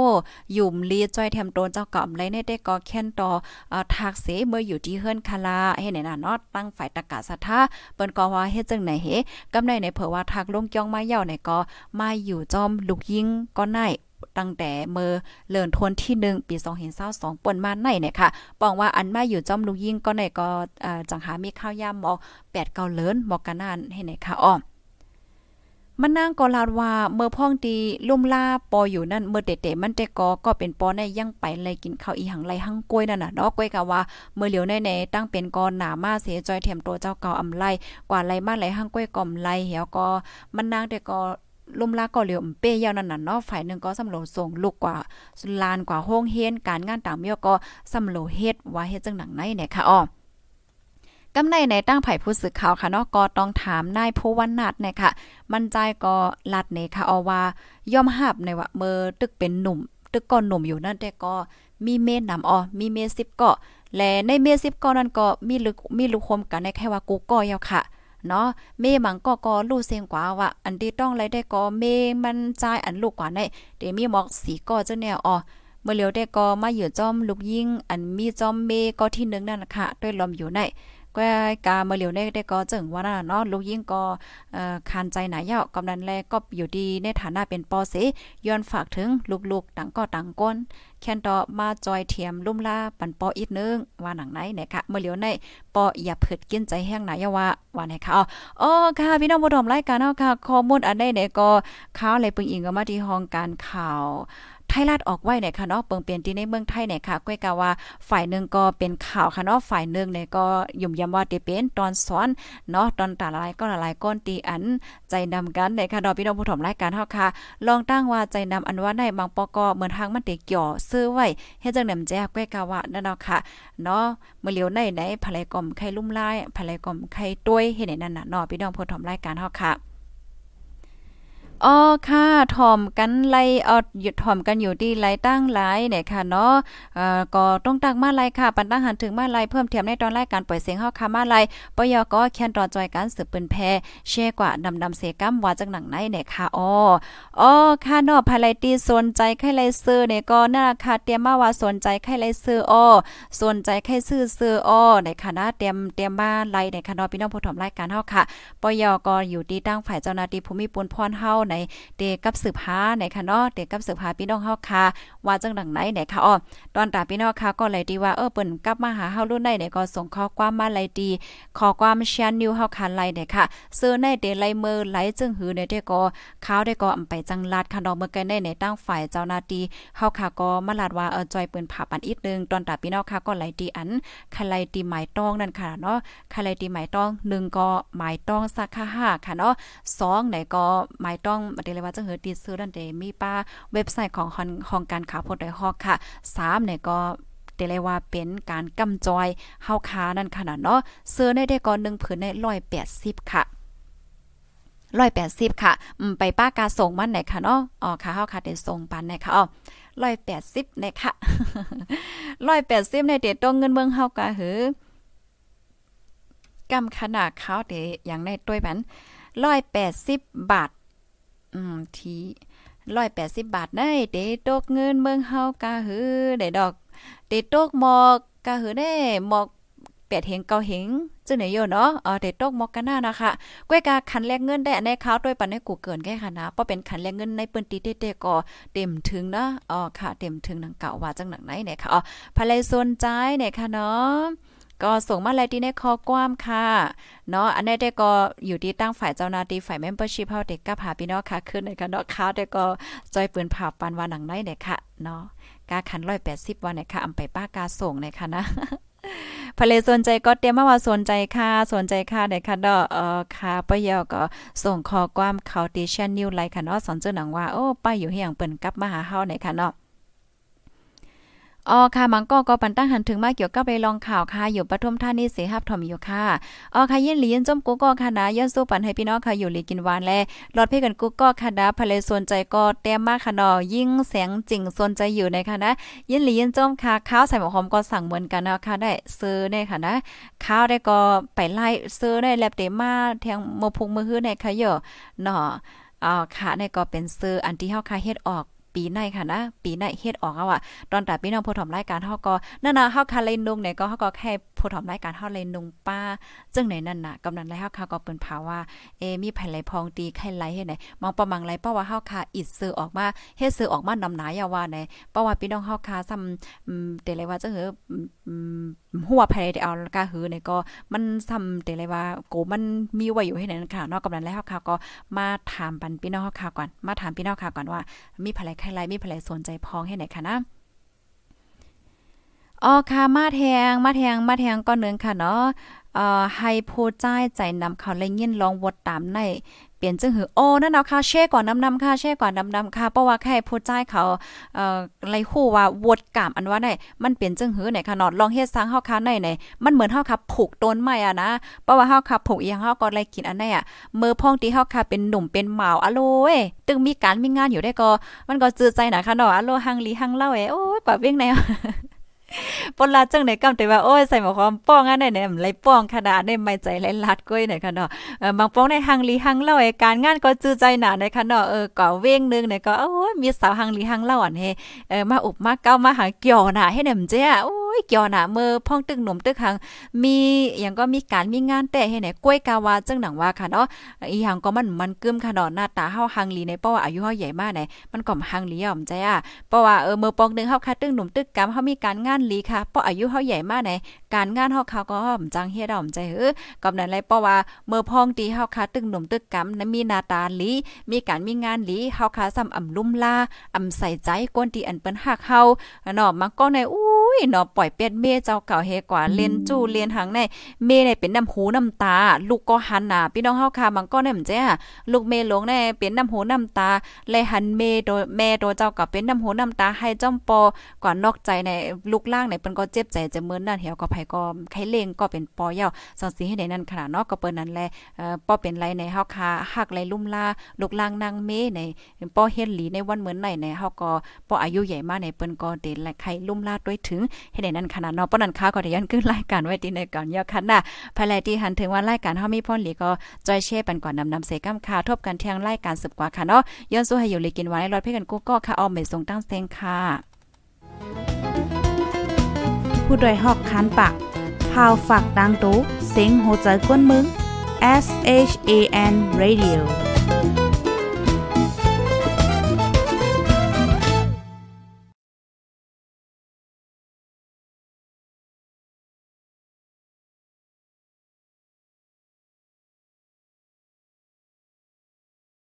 ยุ่มลีจอยเทมโตเจ้าเก่าอำไลในได้ก็แค่นต่อเอ่อทักเสเมื่ออยู่ที่เฮือนคาลาเฮ็ดไหนน่ะเนาะตั้งฝ่ายตะกะสะทธาเปิ้นก็ว่าเฮ็ดจังไหนเฮกำไดในเผื่อว่าทักลงจ้องมาเหี่ยวเนี่ยก็มาอยู่จอมลูกยิงก็ได้ ตั้งแต่เมื่อเลินทวนที่หนึ่งปี2022ป่นมาในเนี่ยค่ะปองว่าอันมาอยู่จอมลูกยิ่งก็ในก็จังหามีข้าวย่ำหมอแปดเกาเลินหมอกกันนานให้ไหนค่ะอ้อมมันนางก็ลาดว่าเมื่อพ่องตีลุ่มล่าปออยู่นั่นเมื่อเตะๆมันแต่ก็ก็เป็นปอในยังไปเลยกินข้าวอีหังไรหังกล้วยนั่นน่ะเนาะกล้วยกะว่าเมื่อเหลียวในในตั้งเป็นกอนหนามาเสียจอยเทียมตัวเจ้าเก่าอำไลกว่าไรมาไรหังกล้วยก่อมไรเหี่ยวก็มันนางแต่ก็ ลุมลาก็เหลียวเป้ยาวนั่นน่ะเนาะฝ่ายนึงก็สำโลส่งลูกกว่าลานกว่าห้องเฮนการงานต่างเมียก็สำโลเฮ็ดว่าเฮ็ดจังหนังไหนเนี่ยค่ะอ้อกำในในตั้งไผ่ผู้สื่อข่าวค่ะเนาะก็ต้องถามนายผู้วันนัดเนี่ยค่ะมันใจก็ลัดเนค่ะอว่าย่อมหับในว่าเมื่อตึกเป็นหนุ่ม ตึกก่อนหนุ่มอยู่นั่นแต่ก็มีเมนนำอ๋อมีเมสิบเกาะและในเมสิบเกาะนั้นก็มีลึกมีลูกคมกันในแค่ว่ากูก็ยาวค่ะ เนาะเมมังก็ก็ลู่เสียงกว่าว่าอันที่ต้องไรได้ก็เมมันใจอันลูกกว่าในเดมีหมอกสีก็จะแนวอ๋อเมื่อเลียวได้ก็มาอยู่จอมลูกยิ่งอันมีจอมเมก็ที่นึงนั่นนะคะด้วยลมอยู่ใน ก็กามาเหลียวได้ได้ก็จึงว่าน่ะเนาะลูกยิ่งก็เอ่อคานใจหนายาวกำนันแลก็อยู่ดีในฐานะเป็นปอเสย้อนฝากถึงลูกๆต่างก็ต่างก้นแคนต่อมาจอยเทียมลุ่มล่าปันปออีกนึงว่าหนังไหนเนี่ยค่ะเมื่อเหลียวในปออย่าเผิดกินใจแห้งหนายว่าว่าไหนค่ะอ๋อค่ะพี่น้องผู้ชมรายการเฮาค่ะข้อมูลอันใดเนี่ยก็ข่าวอะไรปึงอิงก็มาที่ห้องการข่าว ไทยรัฐออกไว้เนี่ยค่ะเนาะเปิงเปลี่ยนที่ในเมืองไทยเนี่ยค่ะก้อยกาว่าฝ่ายหนึ่งก็เป็นข่าวค่ะเนาะฝ่ายหนึ่งเนี่ยก็ยุ่มยำว่าจะเป็นตอนสอนเนาะตอนตาลายก็หลายก้นตีอันใจนำกันในค่ะดอกพี่น้องผู้ถมรายการเฮาค่ะ ลองตั้งว่าใจนำอันว่าในบางปกเหมือนทางมันเตเกี่ยวซื้อไว้เฮ็ดจังหนำแจ้ก้อยกาว่านั่นเนาะค่ะเนาะเมื่อเลียวในไหนภรรยกอมไข่ลุ่มลายภรรยกอมไข่ต้วยเฮ็ดนั่นน่ะเนาะพี่น้องผู้ถมรายการเฮาค่ะ อ๋อค่ะถ่อมกันไล่เอ่อหยุดถ่อมกันอยู่ที่ไล่ตั้งหลายเนี่ยค่ะเนาะเอ่อก็ต้องตั้งมาไล่ค่ะ ปันตั้งหันถึงมาไล่เพิ่มเทียมในตอนรายการปล่อยเสียงเฮาค่ะมาไล่ปยก็แคนรอจอยกันสืบปืนแพแช่กว่าดำดำเสกัมว่าจังหนังไหนเนี่ยค่ะอ๋ออ๋อค่ะเนาะภายไลตีสนใจใครไลซื้อเนี่ยก็น่าค่ะเตรียมมาว่าสนใจใครไลซื้ออ้อสนใจใครซื้อซื้ออ้อในคณะเตรียมเตรียมมาไล่ในคณะพี่น้องผู้ถมรายการเฮาค่ะปยก็อยู่ที่ตั้งฝ่ายเจ้าหน้าที่ภูมิปุนพรเฮาในเดกับสืบหาไหนค่ะเนาะเดกับสืบหาพี่น้องเฮาค่ะว่าจังดังไหนไหนค่ะอ้อตอนตาพี่น้องค่ะก็เลยดีว่าเออเปิ้นกลับมาหาเฮารุ่นได้ไหนก็ส่งข้อความมาเลยดีขอความแชร์นิวเฮาค่ะไลไหนค่ะซื้อในเดไลเมอร์ไลจึงหือในเดก็ข้าวได้ก็อำไปจังลาดค่ะเนาะเมื่อกันได้ในตั้งฝ่ายเจ้าหน้าที่เฮาค่ะก็มาลาดว่าเออจอยปืนผ่าปันอีกนึงตอนตาพี่น้องค่ะก็ไหลดีอันคะไลตีหมายต้องนั่นค่ะเนาะคะไลตีหมายต้อง1ก็หมายต้องสักค่าค่ะเนาะ2ไหนก็หมายต้องบ่ได้เลยว่าจังหือตีซื้อนั่นเดมีป้าเว็บไซต์ของของการข่าวพดไดฮอกค่ะ3เนี่ยก็แต่เลยว่าเป็นการกำจอยเฮาคานั่นขนาดเนาะเสื้อได้ได้ก่อน1ผืนใน180ค่ะร้อยแปดสิบค่ะ อืม ไปป้ากาส่งมันไหนค่ะเนาะ อ๋อ ค่ะเฮาค่ะได้ส่งปันไหนค่ะอ๋อร้อยแปดสิบเนี่ยค่ะร้อยแปดสิบในเด็ดตรงเงินเมืองเฮากะหือกำขนาดเขาเดอย่างในต้วยปันร้อยแปดสิบบาท อืมทีร้อยแปดสิบบาทได้เดตกเงินเมืองเฮากะหือได้ดอกเดตกหมอกกะหือได้หมอกแปดเหงเกาเหงจึงไหนโยเนาะเออเดตกหมอกกันหน้านะคะก้วยกาคันแลกเงินได้ในเขาด้วยปันให้กูเกินแค่ค่ะนะเพราะเป็นคันแลกเงินในปืนตีเตๆก็เต็มถึงนะอ๋อค่ะเต็มถึงหนังเก่าว่าจังหนังไหนเนี่ยค่ะอ๋อภายสนใจเนี่ยค่ะเนาะ ก็ส่งมาเลยที่ในคอกว้ามค่ะ เนาะอันนี้ได้ก็อยู่ที่ตั้งฝ่ายเจ้าหน้าที่ฝ่ายเมมเบอร์ชิพเฮาเด็กกับหาพี่น้องค่ะขึ้นในกันเนาะค่ะได้ก็จอยปืนผ่าปันว่าหนังไหนเนี่ยค่ะเนาะกาคัน180วันเนี่ยค่ะอำไปป้ากาส่งเนี่ยค่ะนะพเลสนใจก็เตรียมมาว่าสนใจค่ะ สนใจค่ะได้ค่ะดอเอ่อค่ะปยอก็ส่งข้อความเขาติชันนิวไลค์ค่ะเนาะสอนเจ้าหนังว่าโอ้ป้าอยู่เฮียงเปิ้นกลับมาหาเฮาได้ค่ะเนาะ อ๋อค่ะมังก็ก็ปันตั้งหันถึงมาเกี่ยวกับไปลองข่าวค่ะอยู่ปทุมธานีเสหับถมอยู่ค่ะอ๋อค่ะยินหลียินจมกูก็ค่ะนะยันสู้ปันให้พี่น้องค่ะอยู่หลีกินหวานแลรอดเพ่กันกูก็ค่ะนะภะเลสนใจก็แต้มมากค่ะนาะยิ่งแสงจริงสนใจอยู่ในค่ะนะยินหลียินจมค่ะข้าวใส่หมกหอมก็สั่งเหมือนกันนะค่ะได้ซื้อได้ค่ะนะข้าวได้ก็ไปไล่ซื้อได้แลบเตมาแทงโมพุงมือฮื้อในค่ะเยอะเนาะอ๋อค่ะในก็เป็นซื้ออันที่เฮาค่ะเฮ็ดออก ปีในค่ะนะ ปีในเฮ็ดออกเอาอะตอนแต่พี่น้องผู้ถมรายการเฮาก็นั่นน่ะเฮาคาเลนุงเนี่ยก็เฮาก็แค่ผู้ถมรายการเฮาเลนุงป้าจึงไหนนั่นน่ะกำนันไรเฮาคาก็เปิ้นภาวว่าเอมีไผไหลพองตีไข่ไหลเฮ็ดไหนมองประมังไรเพราะว่าเฮาคาอิดซื้อออกมาเฮ็ดซื้อออกมานำหนายาว่าไหนเพราะว่าพี่น้องเฮาคาซ้ำอืมแต่เลยว่าจะเหอหัวไผได้เอากาหือเนี่ยก็มันซ้ำแต่เลยว่าโกมันมีไว้อยู่ให้นั่นค่ะนอกกำนันแล้วเฮาคาก็มาถามปันพี่น้องเฮาคาก่อนมาถามพี่น้องเฮาก่อนว่ามีไผไหลไข่ไลมีไผลสนใจพองให้ไหนคะนะอ๋อค่ะมาแทงมาแทงมาแทงก้อนเนืองค่ะเนาะเอ่อให้ผู้จ่ายใจนำเขาเลยยินลองวดตามใน เปลี่ยนจึงหือโอ้นั่นเอาค่ะแช่ก่อนน้ำนำค่ะแช่ก่อนน้ำนำค่ะเพราะว่าแค่ผู้ใจเขาเอ่อไรคู่ว่าวดกามอันว่าไหนมันเปลี่ยนจึงหือไหนค่ะนอดลองเฮ็ดซังเฮาค่ะในไหนมันเหมือนเฮาค่ะผูกต้นไม้อะนะเพราะว่าเฮาค่ะผูกอีหยังเฮาก็ไลกินอันไหนอะมือพ่องที่เฮาค่ะเป็นหนุ่มเป็นหมาวอะโลเอ้ตึงมีการมีงานอยู่ได้ก็มันก็จือใจนะค่ะเนาะอะโลหังลีหังเล่าเอ้โอ้ยปะเวียงแนว ปนลาจังไหนกำแต่ว่าโอ้ยใส่หมอความป้องอันไหนเนี่ยไรป้องขนาดได้ไม่ใจไรลัดก้อยไหนค่ะเนาะเออบางป้องในหังลีหังเล่าไอ้การงานก็จื้อใจหนาในค่ะเนาะเออก่อเว้งนึงเนี่ยก็โอ้ยมีสาวหังลีหังเล่าอันเฮเออมาอุบมาเก้ามาหาเกี่ยวหนาให้เนี่ยมเจ้โอ้ยเกี่ยวหน้ามือพ่องตึกหนุ่มตึกหังมีอย่างก็มีการมีงานแต่ให้ไหนกล้วยกาวาจังหนังว่าค่ะเนาะอีหังก็มันมันกึมค่ะเนาะหน้าตาเฮาหังลีในเพราะว่าอายุเฮาใหญ่มากไหนมันก็หังลีอ่อมใจอะเพราะว่าเออเมือปองนึงเฮาค่ะตึกหนุ่มตึกกำเฮามีการงานลีค่ะเพราะอายุเฮาใหญ่มากไหนการงานเฮาเขาก็ห่อมจังเฮ็ดอ่อมใจเออกำนั้นไรเพราะว่าเมื่อพองตีเฮาค่ะตึกหนุ่มตึกกำนั้นมีหน้าตาลีมีการมีงานลีเฮาค่ะซ้ำอ่ำลุ่มลาอ่ำใส่ใจก้นที่อันเปิ้นฮักเฮาเนาะมันก็ในอู้ ยเนาะปล่อยเป็ดเมเจ้าเก่าเฮกว่าเล่นจู้เลียนหังในเมเนี่ยเป็นน้ำหูน้ำตา ลูกก็หันหน้าพี่น้องเฮาค่ะมันก็เนี่ยมจ้ลูกเมหลงในเป็นน้ำหูน้ำตาเลยหันเมโดแม่โดเจ้าก็เป็นน้ำหูน้ำตาให้จ้อมปอกว่านอกใจในลูกล่างในเปิ้นก็เจ็บใจจะเมินนั่นเหี่ยวก็ไผก็ไข้เลงก็เป็นปอยาวสังสีให้ในนั้นขนาดเนาะก็เปิ้นนั้นแลเอ่อป้อเป็นไรในเฮาค่ะฮักไรลุ่มลาลูกล่างนางเมในป้อเฮ็ดหลีในวันเหมือนไหนในเฮาก็ป้ออายุใหญ่มากในเปิ้นก็เดนและไข้ลุ่มลาด้วยถึงให้ในนั้นขนาดเนาะป้อนั้นค้าก็ได้ยันขึ้นรายการไว้ที่ในก่อนยอคันน่ะภายแลที่หันถึงว่ารายการเฮามีพ่นหลีก็จอยเช่ปันก่อนนำนำเสก้ำค่าทบกันเที่ยงรายการสืบกว่าค่ะเนาะย้อนสู้ให้อยู่เลยกินไว้รถเพื่กันกูก็ค่ะออมไม่ส่งตั้งเซงค่ะผู้ดยหอกคันปากพาวฝากดังตู้เซ็งโหใจกวนมึง S H A N Radio